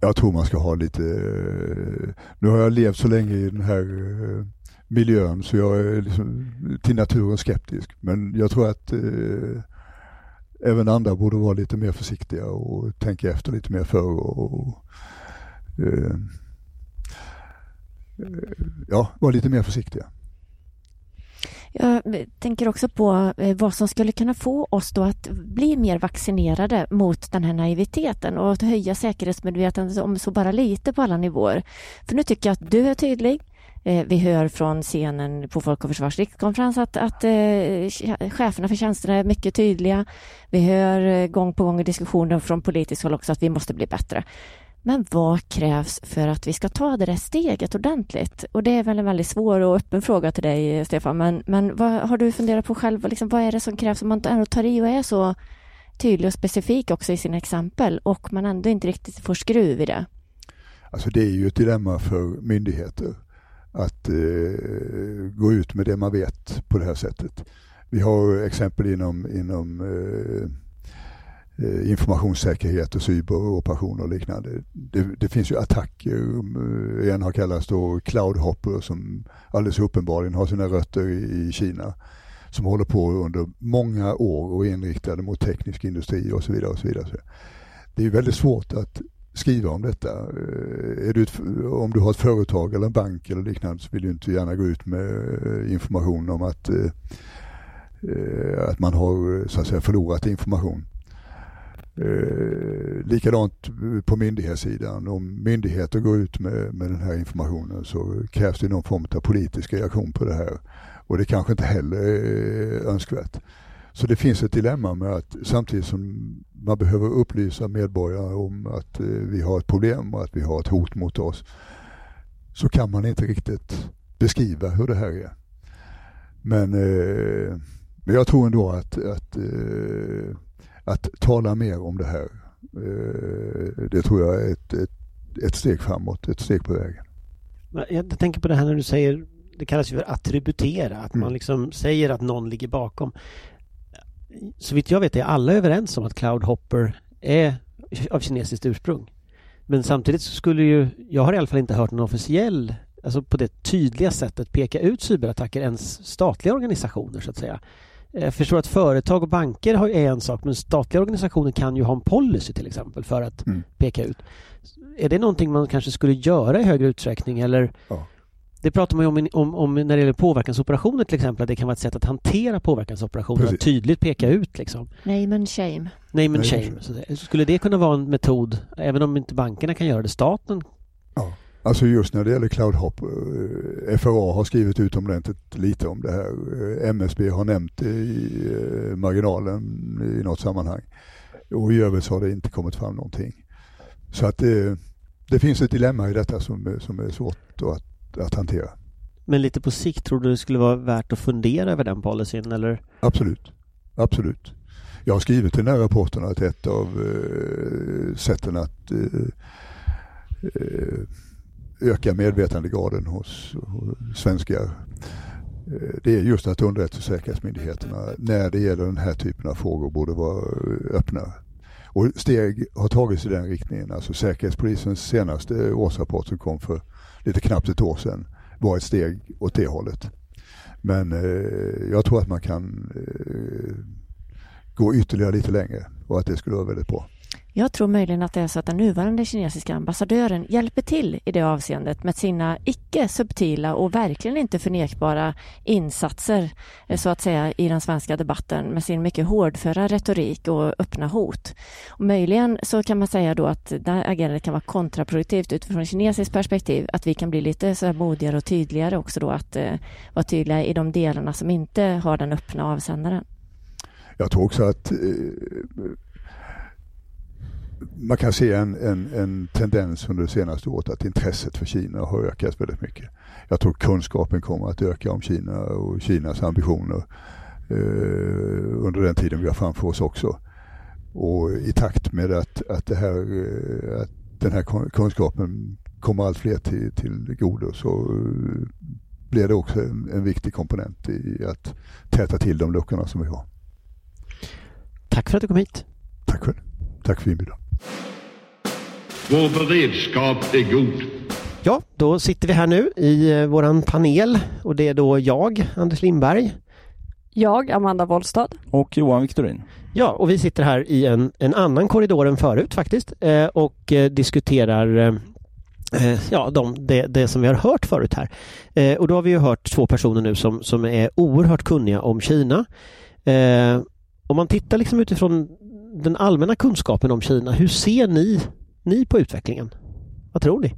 Jag tror man ska ha lite... Eh, nu har jag levt så länge i den här eh, miljön så jag är liksom till naturen skeptisk. Men jag tror att eh, även andra borde vara lite mer försiktiga och tänka efter lite mer för och, eh, eh, ja, vara lite mer försiktiga. Jag tänker också på eh, vad som skulle kunna få oss då att bli mer vaccinerade mot den här naiviteten och att höja säkerhetsmedvetandet om så bara lite på alla nivåer. För nu tycker jag att du är tydlig. Eh, vi hör från scenen på Folk och Försvars rikskonferens att, att eh, cheferna för tjänsterna är mycket tydliga. Vi hör eh, gång på gång i diskussioner från politiskt håll också att vi måste bli bättre. Men vad krävs för att vi ska ta det där steget ordentligt? Och det är väl en väldigt svår och öppen fråga till dig, Stefan. Men, men vad har du funderat på själv? Liksom, vad är det som krävs om man ändå tar i och är så tydlig och specifik också i sina exempel och man ändå inte riktigt får skruv i det? Alltså det är ju ett dilemma för myndigheter att eh, gå ut med det man vet på det här sättet. Vi har exempel inom, inom eh, eh informationssäkerhet och cyberoperationer och liknande. Det, det, finns ju attacker, eh, en har kallats då cloudhopper som alldeles uppenbarligen har sina rötter i, i Kina som håller på under många år och är inriktade mot teknisk industri och så vidare. Och så vidare. Det är väldigt svårt att skriva om detta. Eh, är du ett, om du har ett företag eller en bank eller liknande så vill du inte gärna gå ut med eh, information om att, eh, att man har så att säga, förlorat information. likadant på myndighetssidan. Om myndigheter går ut med, med den här informationen så krävs det någon form av politisk reaktion på det här. Och det kanske inte heller är önskvärt. Så det finns ett dilemma med att samtidigt som man behöver upplysa medborgare om att eh, vi har ett problem och att vi har ett hot mot oss så kan man inte riktigt beskriva hur det här är. Men, eh, men jag tror ändå att, att, eh, att tala mer om det här, det tror jag är ett, ett, ett steg framåt, ett steg på vägen. Jag tänker på det här när du säger, det kallas ju för attributera, att mm. man liksom säger att någon ligger bakom så vitt jag vet är alla överens om att Cloudhopper är av kinesiskt ursprung. Men samtidigt så skulle ju, jag har i alla fall inte hört någon officiell, alltså på det tydliga sättet peka ut cyberattacker ens statliga organisationer så att säga. Jag förstår att företag och banker har är en sak men statliga organisationer kan ju ha en policy till exempel för att mm. peka ut. Är det någonting man kanske skulle göra i högre utsträckning eller ja. Det pratar man ju om, om, om, när det gäller påverkansoperationer till exempel, att det kan vara ett sätt att hantera påverkansoperationer, Precis. att tydligt peka ut liksom. Name and shame. Name and shame. Så skulle det kunna vara en metod, även om inte bankerna kan göra det, staten? Ja, alltså just när det gäller CloudHop, eh, FRA har skrivit utomordentligt lite om det här. Eh, MSB har nämnt det i eh, marginalen i något sammanhang. Och i övrigt så har det inte kommit fram någonting. Så att det, det finns ett dilemma i detta som, som är svårt att att, hantera. Men lite på sikt, tror du det skulle vara värt att fundera över den policyn eller? Absolut, absolut. Jag har skrivit i den här rapporten att ett av eh, sätten att eh, eh, öka medvetandegraden hos, hos svenskar eh, det är just att underrättelsesäkerhetsmyndigheterna när det gäller den här typen av frågor borde vara öppna. Och steg har tagits i den riktningen. Alltså Säkerhetspolisens senaste årsrapport som kom för lite knappt ett år sedan var ett steg åt det hållet. Men eh, jag tror att man kan eh, gå ytterligare lite längre och att det skulle vara väldigt bra. Jag tror möjligen att det är så att den nuvarande kinesiska ambassadören hjälper till i det avseendet med sina icke subtila och verkligen inte förnekbara insatser eh, så att säga i den svenska debatten med sin mycket hårdföra retorik och öppna hot. Och möjligen så kan man säga då att det här agerandet kan vara kontraproduktivt utifrån kinesiskt perspektiv, att vi kan bli lite så här modigare och tydligare också då att eh, vara tydliga i de delarna som inte har den öppna avsändaren. Jag tror också att eh, man kan se en, en, en, tendens under det senaste året att intresset för Kina har ökat väldigt mycket. Jag tror kunskapen kommer att öka om Kina och Kinas ambitioner eh, under den tiden vi har framför oss också. Och i takt med att, att, här, eh, att den här kunskapen kommer allt fler till, till godo så eh, blir det också en, en viktig komponent i att täta till de luckorna som vi har. Tack för att du kom hit. Tack själv. Tack för inbjudan. Vår beredskap är god. Ja, då sitter vi här nu i eh, våran panel och det är då jag, Anders Lindberg. Jag, Amanda Wollstad. Och Johan Victorin. Ja, och vi sitter här i en, en annan korridor än förut faktiskt eh, och eh, diskuterar eh, eh ja, de, det, det, som vi har hört förut här. Eh, och då har vi ju hört två personer nu som, som är oerhört kunniga om Kina. om man tittar liksom utifrån den allmänna kunskapen om Kina, hur ser ni ni på utvecklingen? Vad tror ni?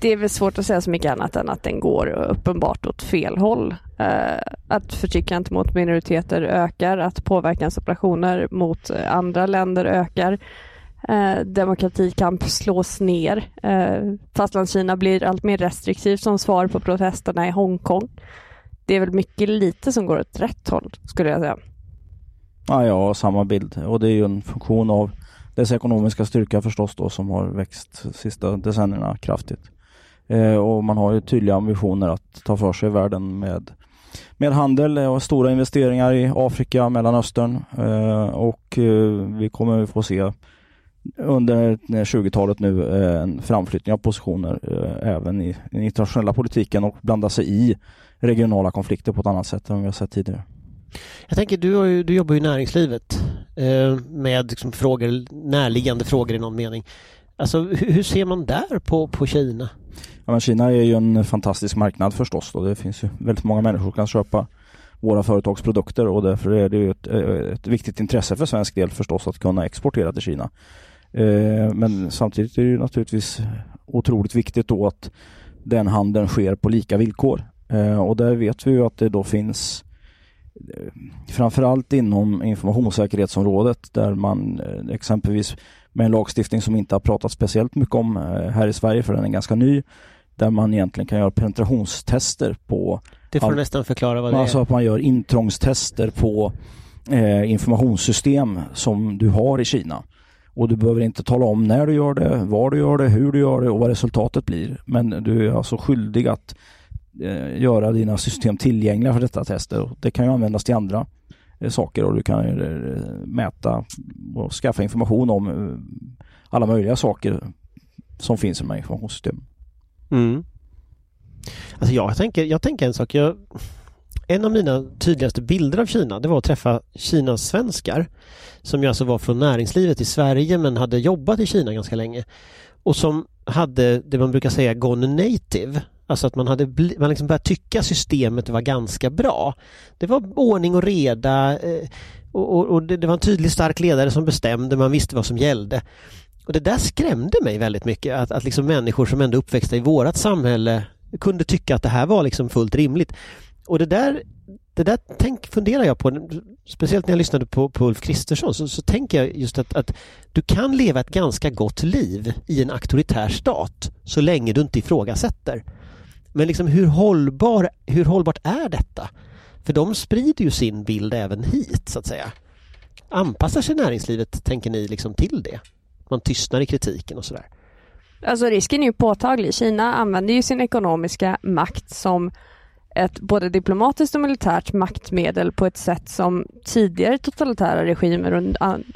Det är väl svårt att säga så mycket annat än att den går uppenbart åt fel håll. Eh, att förtryck mot minoriteter ökar, att påverkansoperationer mot andra länder ökar. Eh, demokratikamp slås ner. Eh, Fastlandskina blir allt mer restriktivt som svar på protesterna i Hongkong. Det är väl mycket lite som går åt rätt håll skulle jag säga. Ja, jag har samma bild och det är ju en funktion av dess ekonomiska styrka förstås då som har växt sista decennierna kraftigt. Eh, och man har ju tydliga ambitioner att ta för sig världen med, med handel och stora investeringar i Afrika, Mellanöstern eh, och eh, vi kommer få se under 20-talet nu eh, en framflyttning av positioner eh, även i den internationella politiken och blanda sig i regionala konflikter på ett annat sätt än vi har sett tidigare. Jag tänker, du, ju, du jobbar ju i näringslivet eh, med liksom frågor, närliggande frågor i någon mening. Alltså hur, hur ser man där på, på Kina? Ja, men Kina är ju en fantastisk marknad förstås. Då. Det finns ju väldigt många människor som kan köpa våra företags produkter och därför är det ju ett, eh, ett viktigt intresse för svensk del förstås att kunna exportera till Kina. Eh, men samtidigt är det ju naturligtvis otroligt viktigt då att den handeln sker på lika villkor. Eh, och där vet vi ju att det då finns Eh, framförallt inom informationssäkerhetsområdet där man eh, exempelvis med en lagstiftning som inte har pratat speciellt mycket om eh, här i Sverige för den är ganska ny där man egentligen kan göra penetrationstester på Det får du nästan förklara vad det alltså är. att man gör intrångstester på eh, informationssystem som du har i Kina. Och du behöver inte tala om när du gör det, var du gör det, hur du gör det och vad resultatet blir. Men du är alltså skyldig att Eh, göra dina system tillgängliga för detta tester. Det kan ju användas till andra eh, saker och du kan eh, mäta och skaffa information om eh, alla möjliga saker som finns i de här informationssystemen. Mm. Alltså jag, tänker, jag tänker en sak. Jag, en av mina tydligaste bilder av Kina det var att träffa Kinas svenskar som ju alltså var från näringslivet i Sverige men hade jobbat i Kina ganska länge och som hade det man brukar säga gone native Alltså att man hade man liksom börjat tycka systemet var ganska bra. Det var ordning och reda eh, och, och, och det, det, var en tydlig stark ledare som bestämde, man visste vad som gällde. Och det där skrämde mig väldigt mycket, att, att liksom människor som ändå uppväxta i vårt samhälle kunde tycka att det här var liksom fullt rimligt. Och det där, det där tänk, funderar jag på. speciellt när jag lyssnade på, på Ulf Kristersson, så, så tänker jag just att, att du kan leva ett ganska gott liv i en auktoritär stat så länge du inte ifrågasätter. Men liksom hur, hållbar, hur hållbart är detta? För de sprider ju sin bild även hit, så att säga. Anpassar sig näringslivet, tänker ni, liksom till det? Man tystnar i kritiken och sådär. Alltså risken är ju påtaglig. Kina använder ju sin ekonomiska makt som ett både diplomatiskt och militärt maktmedel på ett sätt som tidigare totalitära regimer och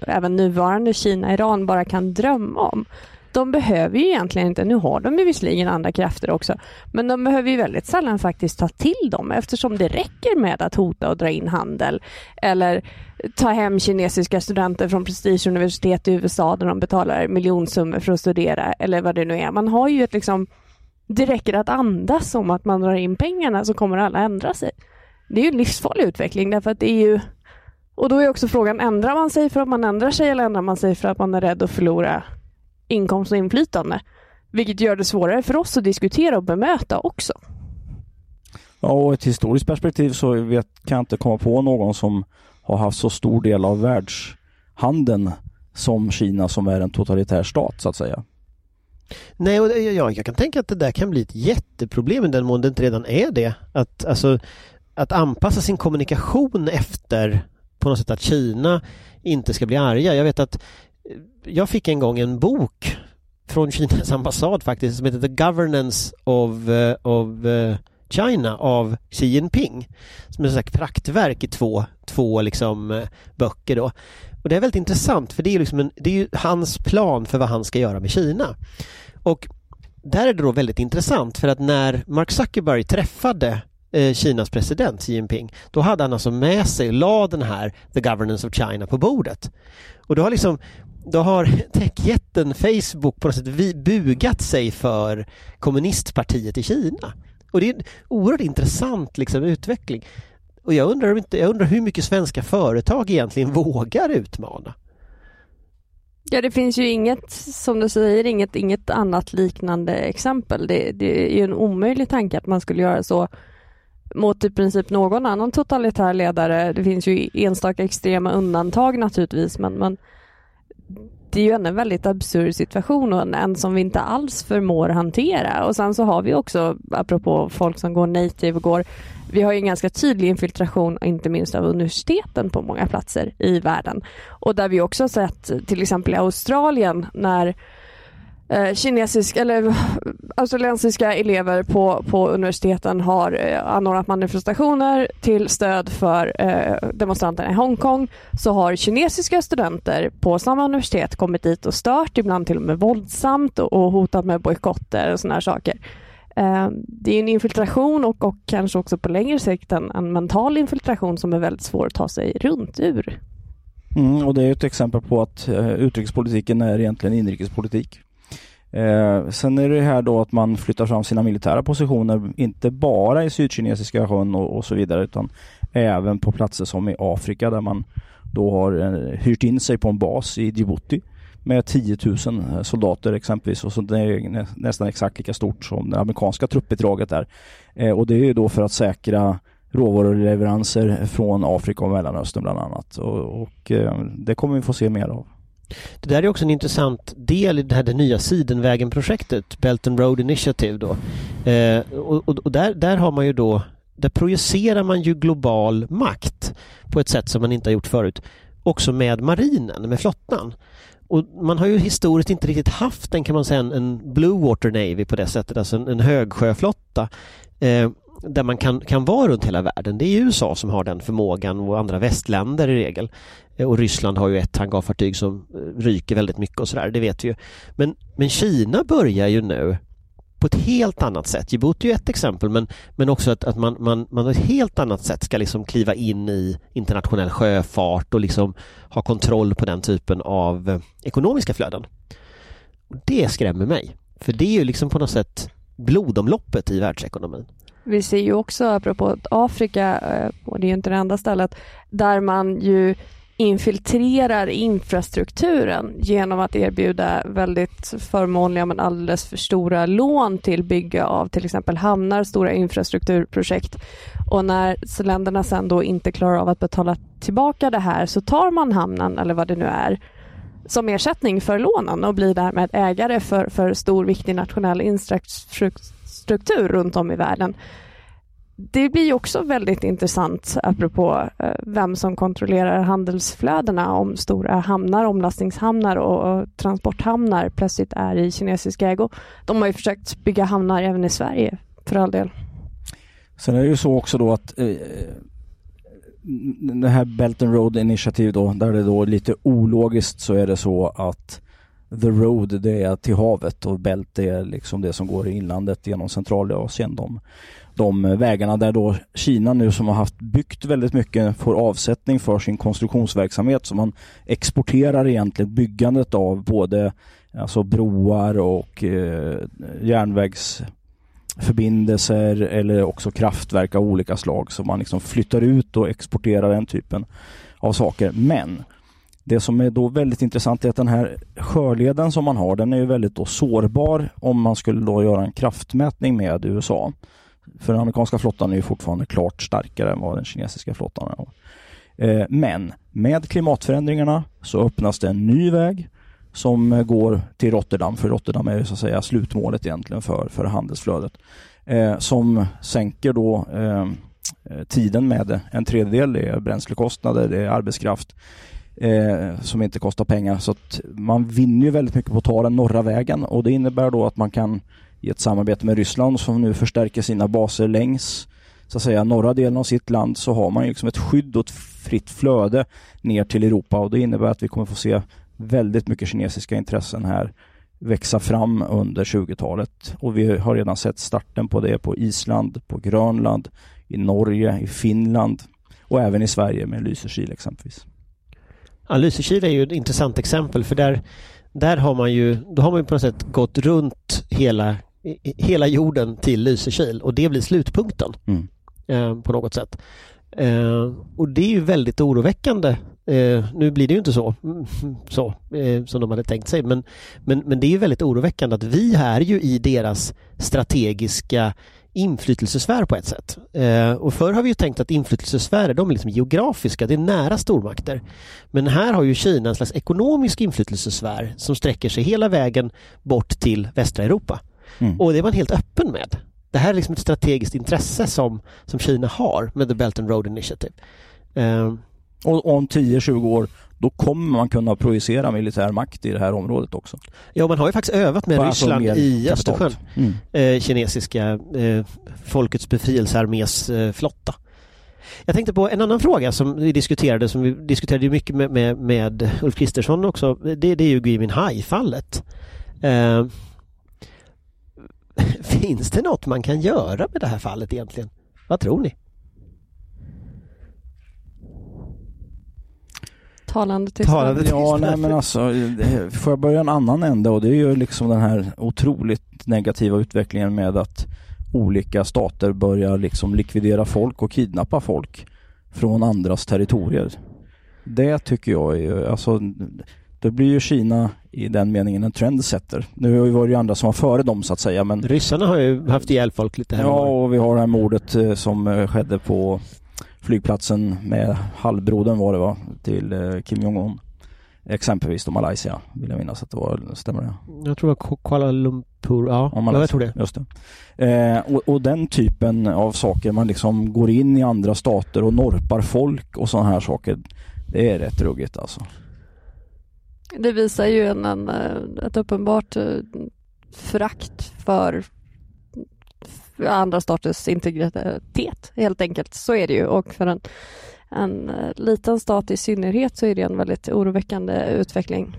även nuvarande Kina-Iran bara kan drömma om. De behöver ju egentligen inte, nu har de ju visserligen andra krafter också, men de behöver ju väldigt sällan faktiskt ta till dem eftersom det räcker med att hota och dra in handel eller ta hem kinesiska studenter från prestigeuniversitet i USA där de betalar miljonsummor för att studera eller vad det nu är. Man har ju ett liksom det räcker att andas om att man drar in pengarna så kommer alla ändra sig. Det är ju en livsfarlig utveckling därför att det är ju och då är också frågan, ändrar man sig för att man ändrar sig eller ändrar man sig för att man är rädd att förlora inkomst och inflytande? Vilket gör det svårare för oss att diskutera och bemöta också. Ja, och ett historiskt perspektiv så vet, kan jag inte komma på någon som har haft så stor del av världshandeln som Kina som är en totalitär stat så att säga. Nej, och jag, jag kan tänka att det där kan bli ett jätteproblem i den mån det inte redan är det. Att, alltså, att anpassa sin kommunikation efter på något sätt att Kina inte ska bli arga. Jag vet att jag fick en gång en bok från Kinas ambassad faktiskt som heter The Governance of, eh, of eh, China av Xi Jinping. Som är ett praktverk i två, två liksom, eh, böcker då. Och det är väldigt intressant för det är, liksom en, det är ju hans plan för vad han ska göra med Kina. Och där är det då väldigt intressant för att när Mark Zuckerberg träffade Kinas president Xi Jinping, då hade han alltså med sig, la den här The Governance of China på bordet. Och då har liksom då har techjätten Facebook på något sätt bugat sig för kommunistpartiet i Kina. Och det är en oerhört intressant liksom, utveckling. Och jag undrar, inte, jag undrar hur mycket svenska företag egentligen vågar utmana. Ja, det finns ju inget, som du säger, inget, inget annat liknande exempel. Det, det är ju en omöjlig tanke att man skulle göra så mot i princip någon annan totalitär ledare. Det finns ju enstaka extrema undantag naturligtvis, men, men det är ju en väldigt absurd situation och en som vi inte alls förmår hantera. Och sen så har vi också, apropå folk som går native och går vi har ju en ganska tydlig infiltration, inte minst av universiteten på många platser i världen. Och där vi också har sett, till exempel i Australien, när eh, eller australiensiska elever på, på universiteten har eh, anordnat manifestationer till stöd för eh, demonstranterna i Hongkong så har kinesiska studenter på samma universitet kommit dit och stört, ibland till och med våldsamt och, och hotat med bojkotter och sådana här saker. Eh, det är en infiltration och, och kanske också på längre sikt en, en mental infiltration som är väldigt svår att ta sig runt ur. Mm, och det är ett exempel på att eh, utrikespolitiken är egentligen inrikespolitik. Eh, sen är det här då att man flyttar fram sina militära positioner, inte bara i Sydkinesiska sjön och, och, så vidare, utan även på platser som i Afrika där man då har eh, hyrt in sig på en bas i Djibouti med 10 000 eh, soldater exempelvis och så det är nästan exakt lika stort som det amerikanska truppbidraget där. Eh, och det är ju då för att säkra råvaruleveranser från Afrika och Mellanöstern bland annat och, och eh, det kommer vi få se mer av. Det där är också en intressant del i det här det nya Sidenvägen-projektet, Belt and Road Initiative då. Eh, och, och, och där, där har man ju då, där projicerar man ju global makt på ett sätt som man inte har gjort förut. Också med marinen, med flottan. Och man har ju historiskt inte riktigt haft en kan man säga en, Blue Water Navy på det sättet, alltså en, en högsjöflotta eh, där man kan, kan vara runt hela världen. Det är USA som har den förmågan och andra västländer i regel. Eh, och Ryssland har ju ett hangarfartyg som eh, ryker väldigt mycket och sådär, det vet vi ju. Men, men Kina börjar ju nu på ett helt annat sätt. Djibouti är ett exempel men, men också att, att man, man, man på ett helt annat sätt ska liksom kliva in i internationell sjöfart och liksom ha kontroll på den typen av eh, ekonomiska flöden. Och det skrämmer mig. För det är ju liksom på något sätt blodomloppet i världsekonomin. Vi ser ju också, apropå Afrika, och det är ju inte det enda stället, där man ju infiltrerar infrastrukturen genom att erbjuda väldigt förmånliga men alldeles för stora lån till bygge av till exempel hamnar, stora infrastrukturprojekt. Och när länderna sen då inte klarar av att betala tillbaka det här så tar man hamnen eller vad det nu är som ersättning för lånen och blir därmed ägare för, för stor viktig nationell infrastruktur runt om i världen det blir också väldigt intressant apropå eh, vem som kontrollerar handelsflödena om stora hamnar, omlastningshamnar och transporthamnar plötsligt är i kinesisk ägo. De har ju försökt bygga hamnar även i Sverige för all del. Sen är det ju så också då att eh, det här Belt and Road Initiative då, där det då lite ologiskt så är det så att The Road det är till havet och Belt är liksom det som går i inlandet genom Centralasien. De de vägarna där då Kina nu som har haft byggt väldigt mycket får avsättning för sin konstruktionsverksamhet så man exporterar egentligen byggandet av både alltså broar och eh, järnvägsförbindelser eller också kraftverk av olika slag så man liksom flyttar ut och exporterar den typen av saker. Men det som är då väldigt intressant är att den här sjöleden som man har den är ju väldigt då sårbar om man skulle då göra en kraftmätning med USA. För den amerikanska flottan är ju fortfarande klart starkare än vad den kinesiska flottan är. Eh, men med klimatförändringarna så öppnas det en ny väg som går till Rotterdam, för Rotterdam är så att säga slutmålet egentligen för, för handelsflödet. Eh, som sänker då eh, tiden med en tredjedel. Det är bränslekostnader, det är arbetskraft eh, som inte kostar pengar. Så att man vinner ju väldigt mycket på att ta den norra vägen och det innebär då att man kan i ett samarbete med Ryssland som nu förstärker sina baser längs så att säga norra delen av sitt land så har man liksom ett skydd och ett fritt flöde ner till Europa och det innebär att vi kommer få se väldigt mycket kinesiska intressen här växa fram under 20-talet och vi har redan sett starten på det på Island, på Grönland, i Norge, i Finland och även i Sverige med Lysekil exempelvis. Ja, Lysekil är ju ett intressant exempel för där, där har man ju, då har man ju på något sätt gått runt hela hela jorden till Lysekil och det blir slutpunkten mm. eh, på något sätt. Eh, och det är ju väldigt oroväckande. Eh, nu blir det ju inte så, så som de hade tänkt sig men, men, men det är ju väldigt oroväckande att vi är ju i deras strategiska inflytelsesfär på ett sätt. Eh, och förr har vi ju tänkt att inflytelsesfärer de är liksom geografiska, det är nära stormakter. Men här har ju Kina en slags ekonomisk inflytelsesfär som sträcker sig hela vägen bort till västra Europa. Mm. Och det är man helt öppen med. Det här är liksom ett strategiskt intresse som, som Kina har med The Belt and Road Initiative. Uh, och om 10-20 år då kommer man kunna projicera militär makt i det här området också. Ja, man har ju faktiskt övat med alltså Ryssland i Östersjön. Mm. Eh, kinesiska eh, Folkets befrielsearmés eh, flotta. Jag tänkte på en annan fråga som vi diskuterade, som vi diskuterade mycket med, med, med Ulf Kristersson också. Det, det är ju Gui Minhai-fallet. Finns det något man kan göra med det här fallet egentligen? Vad tror ni? Talande tystnad. Ja, nej men alltså, får jag börja en annan ände och det är ju liksom den här otroligt negativa utvecklingen med att olika stater börjar liksom likvidera folk och kidnappa folk från andras territorier. Det tycker jag är alltså då blir ju Kina i den meningen en trendsetter. Nu var det ju andra som var före dem så att säga men... Ryssarna har ju haft ihjäl folk lite här Ja och vi har det här mordet eh, som eh, skedde på flygplatsen med halvbrodern var det va, till eh, Kim Jong-Un. Exempelvis då Malaysia, vill jag minnas att det var, stämmer det? Jag tror det var Kuala Lumpur, ja, ja jag tror det. Just det. Eh, och, och, den typen av saker, man liksom går in i andra stater och norpar folk och sådana här saker. Det är rätt ruggigt alltså. Det visar ju en, en, eh, ett uppenbart frakt förakt för andra staters integritet helt enkelt. Så är det ju och för en, en eh, liten stat i synnerhet så är det en väldigt oroväckande utveckling.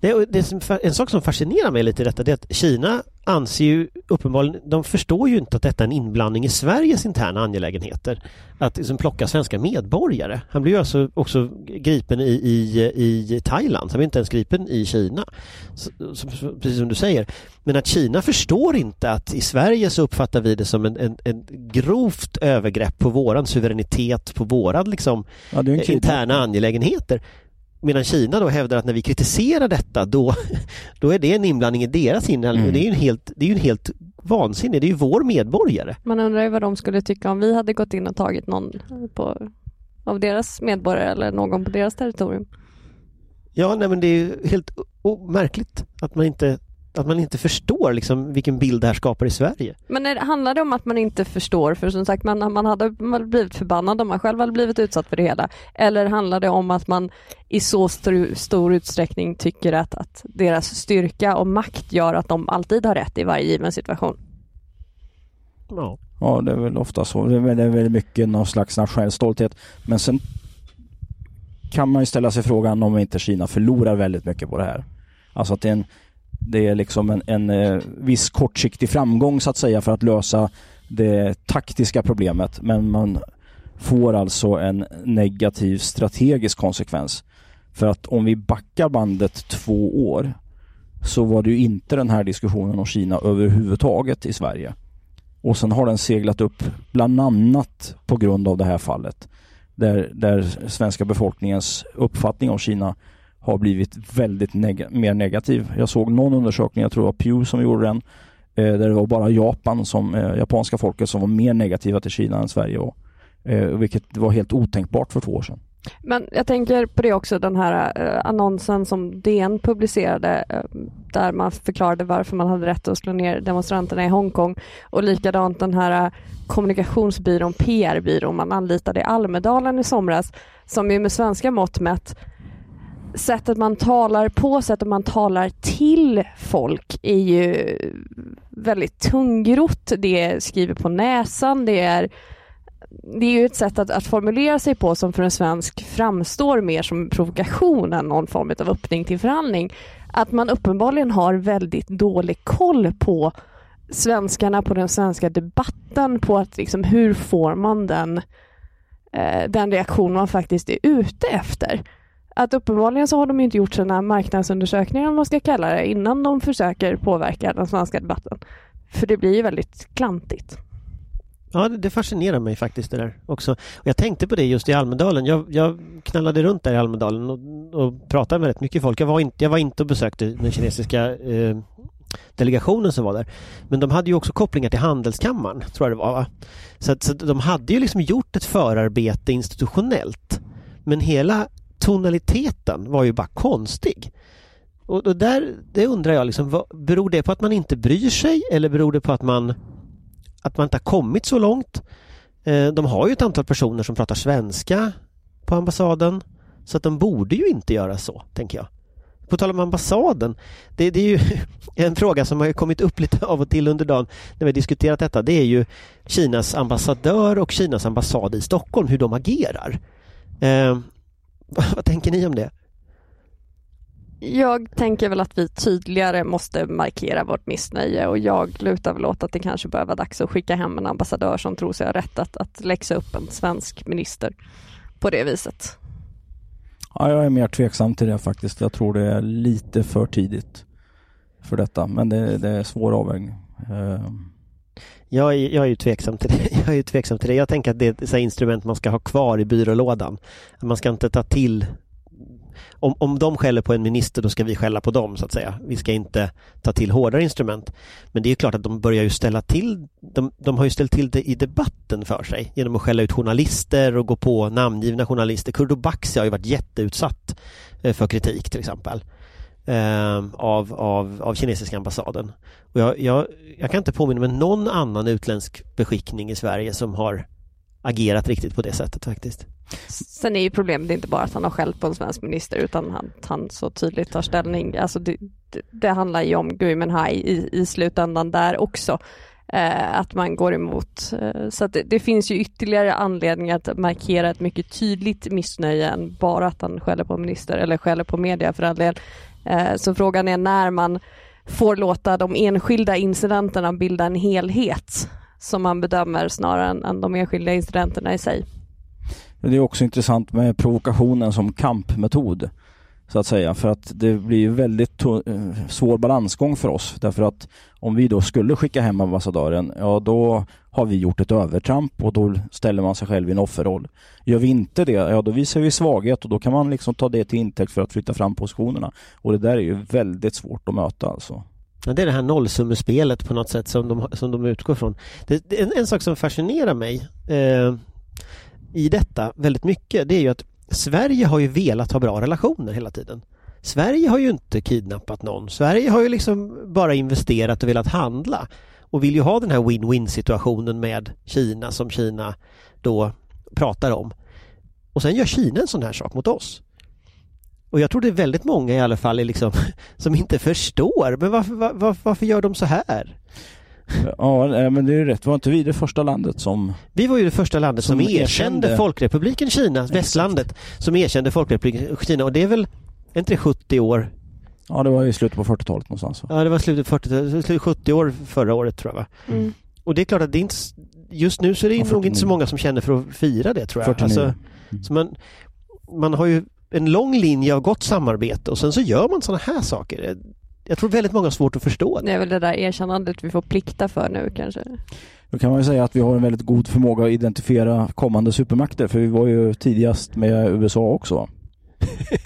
Det, det som, en sak som fascinerar mig lite i detta det är att Kina anser ju uppenbarligen, de förstår ju inte att detta är en inblandning i Sveriges interna angelägenheter. Att liksom plocka svenska medborgare. Han blev ju alltså också gripen i, i, i Thailand, han blev inte ens gripen i Kina. Så, så, precis som du säger. Men att Kina förstår inte att i Sverige så uppfattar vi det som en, en, en grovt övergrepp på våran suveränitet, på våran liksom Ja, kidnappning. interna angelägenheter. Medan Kina då hävdar att när vi kritiserar detta då, då är det en inblandning i deras inre Mm. Det är ju en helt, det är ju en helt vansinnig, det är ju vår medborgare. Man undrar ju vad de skulle tycka om vi hade gått in och tagit någon på, av deras medborgare eller någon på deras territorium. Ja, nej men det är ju helt märkligt att man inte, att man inte förstår liksom vilken bild det här skapar i Sverige. Men är, det- handlar det om att man inte förstår, för som sagt man, man hade blivit förbannad om man själv hade blivit utsatt för det hela. Eller handlar det om att man i så stor, stor utsträckning tycker att, att deras styrka och makt gör att de alltid har rätt i varje given situation? Ja. Ja, det är väl ofta så. Det är väl- det är väldigt mycket någon slags nationell stolthet. Men sen kan man ju ställa sig frågan om inte Kina förlorar väldigt mycket på det här. Alltså att det är, en, det är liksom en, en eh, viss kortsiktig framgång så att säga för att lösa det taktiska problemet. Men man får alltså en negativ strategisk konsekvens. För att om vi backar bandet två år så var det ju inte den här diskussionen om Kina överhuvudtaget i Sverige. Och sen har den seglat upp bland annat på grund av det här fallet. Där, där svenska befolkningens uppfattning om Kina har blivit väldigt neg- mer negativ. Jag såg någon undersökning, jag tror det var Pew som gjorde den, eh, där det var bara Japan som, eh, japanska folket som var mer negativa till Kina än Sverige var. Eh, vilket var helt otänkbart för två år sedan. Men jag tänker på det också, den här eh, annonsen som DN publicerade eh, där man förklarade varför man hade rätt att slå ner demonstranterna i Hongkong och likadant den här eh, kommunikationsbyrån, PR-byrån man anlitade i Almedalen i somras som ju med svenska mått mätt sättet man talar på, sättet man talar till folk är ju väldigt tungrott. Det är skrivet på näsan, det är det är ju ett sätt att, att formulera sig på som för en svensk framstår mer som provokation än någon form av öppning till förhandling. Att man uppenbarligen har väldigt dålig koll på svenskarna, på den svenska debatten, på att liksom, hur får man den, eh, den reaktion man faktiskt är ute efter. Att uppenbarligen så har de inte gjort sina marknadsundersökningar, om man ska kalla det, innan de försöker påverka den svenska debatten. För det blir ju väldigt klantigt. Ja, det, fascinerar mig faktiskt det där också. Och jag tänkte på det just i Almedalen. Jag, jag knallade runt där i Almedalen och, och pratade med rätt mycket folk. Jag var inte, jag var inte och besökte den kinesiska eh, delegationen som var där. Men de hade ju också kopplingar till Handelskammaren, tror jag det var. Va? Så, att, så att de hade ju liksom gjort ett förarbete institutionellt. Men hela tonaliteten var ju bara konstig. Och, och där, det undrar jag, liksom, vad, beror det på att man inte bryr sig eller beror det på att man att man inte har kommit så långt. Eh, De har ju ett antal personer som pratar svenska på ambassaden så att de borde ju inte göra så, tänker jag. På tal om ambassaden, det, det är ju en fråga som har kommit upp lite av och till under dagen när vi har diskuterat detta. Det är ju Kinas ambassadör och Kinas ambassad i Stockholm, hur de agerar. Eh, vad, tänker ni om det? Jag tänker väl att vi tydligare måste markera vårt missnöje och jag lutar väl åt att det kanske börjar vara dags att skicka hem en ambassadör som tror sig ha rätt att, att läxa upp en svensk minister på det viset. Ja, jag är mer tveksam till det faktiskt. Jag tror det är lite för tidigt för detta. Men det, det är svår avvägning. Eh, jag är, jag är ju tveksam till det. Jag är ju tveksam till det. Jag tänker att det är ett instrument man ska ha kvar i byrålådan. Man ska inte ta till om, om de skäller på en minister då ska vi skälla på dem så att säga. Vi ska inte ta till hårdare instrument. Men det är klart att de börjar ju ställa till de, de har ju ställt till det i debatten för sig genom att skälla ut journalister och gå på namngivna journalister. Kurdo Baxi har ju varit jätteutsatt eh, för kritik till exempel eh, av, av, av kinesiska ambassaden. Och jag, jag, jag kan inte påminna mig någon annan utländsk beskickning i Sverige som har agerat riktigt på det sättet faktiskt. Sen är ju problemet inte bara att han har skällt på en svensk minister utan han, han så tydligt tar ställning. Alltså det, det, det handlar ju om Gui Minhai i, i slutändan där också. Eh, att man går emot. Eh, så att det, det finns ju ytterligare anledningar att markera ett mycket tydligt missnöje än bara att han skäller på minister eller skäller på media för all del. Eh, så frågan är när man får låta de enskilda incidenterna bilda en helhet som man bedömer snarare än, de enskilda incidenterna i sig. Det är också intressant med provokationen som kampmetod. Så att säga, för att det blir ju väldigt eh, svår balansgång för oss. Därför att om vi då skulle skicka hem ambassadören, ja då har vi gjort ett övertramp och då ställer man sig själv i en offerroll. Gör vi inte det, ja då visar vi svaghet och då kan man liksom ta det till intäkt för att flytta fram positionerna. Och det där är ju väldigt svårt att möta alltså. Ja, det är det här nollsummespelet på något sätt som de, som de utgår från. Det, det, en, en sak som fascinerar mig eh, i detta väldigt mycket det är ju att Sverige har ju velat ha bra relationer hela tiden. Sverige har ju inte kidnappat någon. Sverige har ju liksom bara investerat och velat handla och vill ju ha den här win-win situationen med Kina som Kina då pratar om. Och sen gör Kina en sån här sak mot oss. Och jag tror det är väldigt många i alla fall liksom, som inte förstår. Men varför, var, varför gör de så här? Ja, men det är rätt. Var inte vi det första landet som... Vi var ju det första landet som, Som erkände, erkände. Folkrepubliken Kina, västlandet, som erkände Folkrepubliken Kina och det är väl, är inte det 70 år? Ja, det var i slutet på 40-talet någonstans. va? Ja, det var slutet 40, slutet 70 år förra året tror jag va? Mm. Och det är klart att det är inte, just nu så är det nog inte så 49. många som känner för att fira det tror jag. 49. Alltså, Mm. så man, man har ju en lång linje av gott samarbete och sen så gör man sådana här saker. Jag tror väldigt många har svårt att förstå Det det. är väl det där erkännandet vi får plikta för nu kanske. Då kan man ju säga att vi har en väldigt god förmåga att identifiera kommande supermakter för vi var ju tidigast med USA också.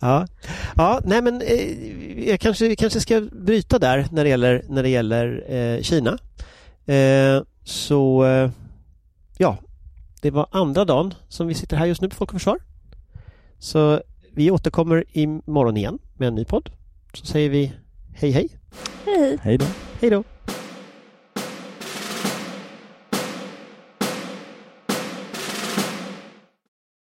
Ja, ja nej men eh, jag kanske, kanske ska bryta där när det gäller, när det gäller eh, Kina. Eh, så eh, ja, det var andra dagen som vi sitter här just nu på Folk och Försvar. Så vi återkommer imorgon igen med en ny podd. Så säger vi hej hej. Hej. Hej då. Hej då.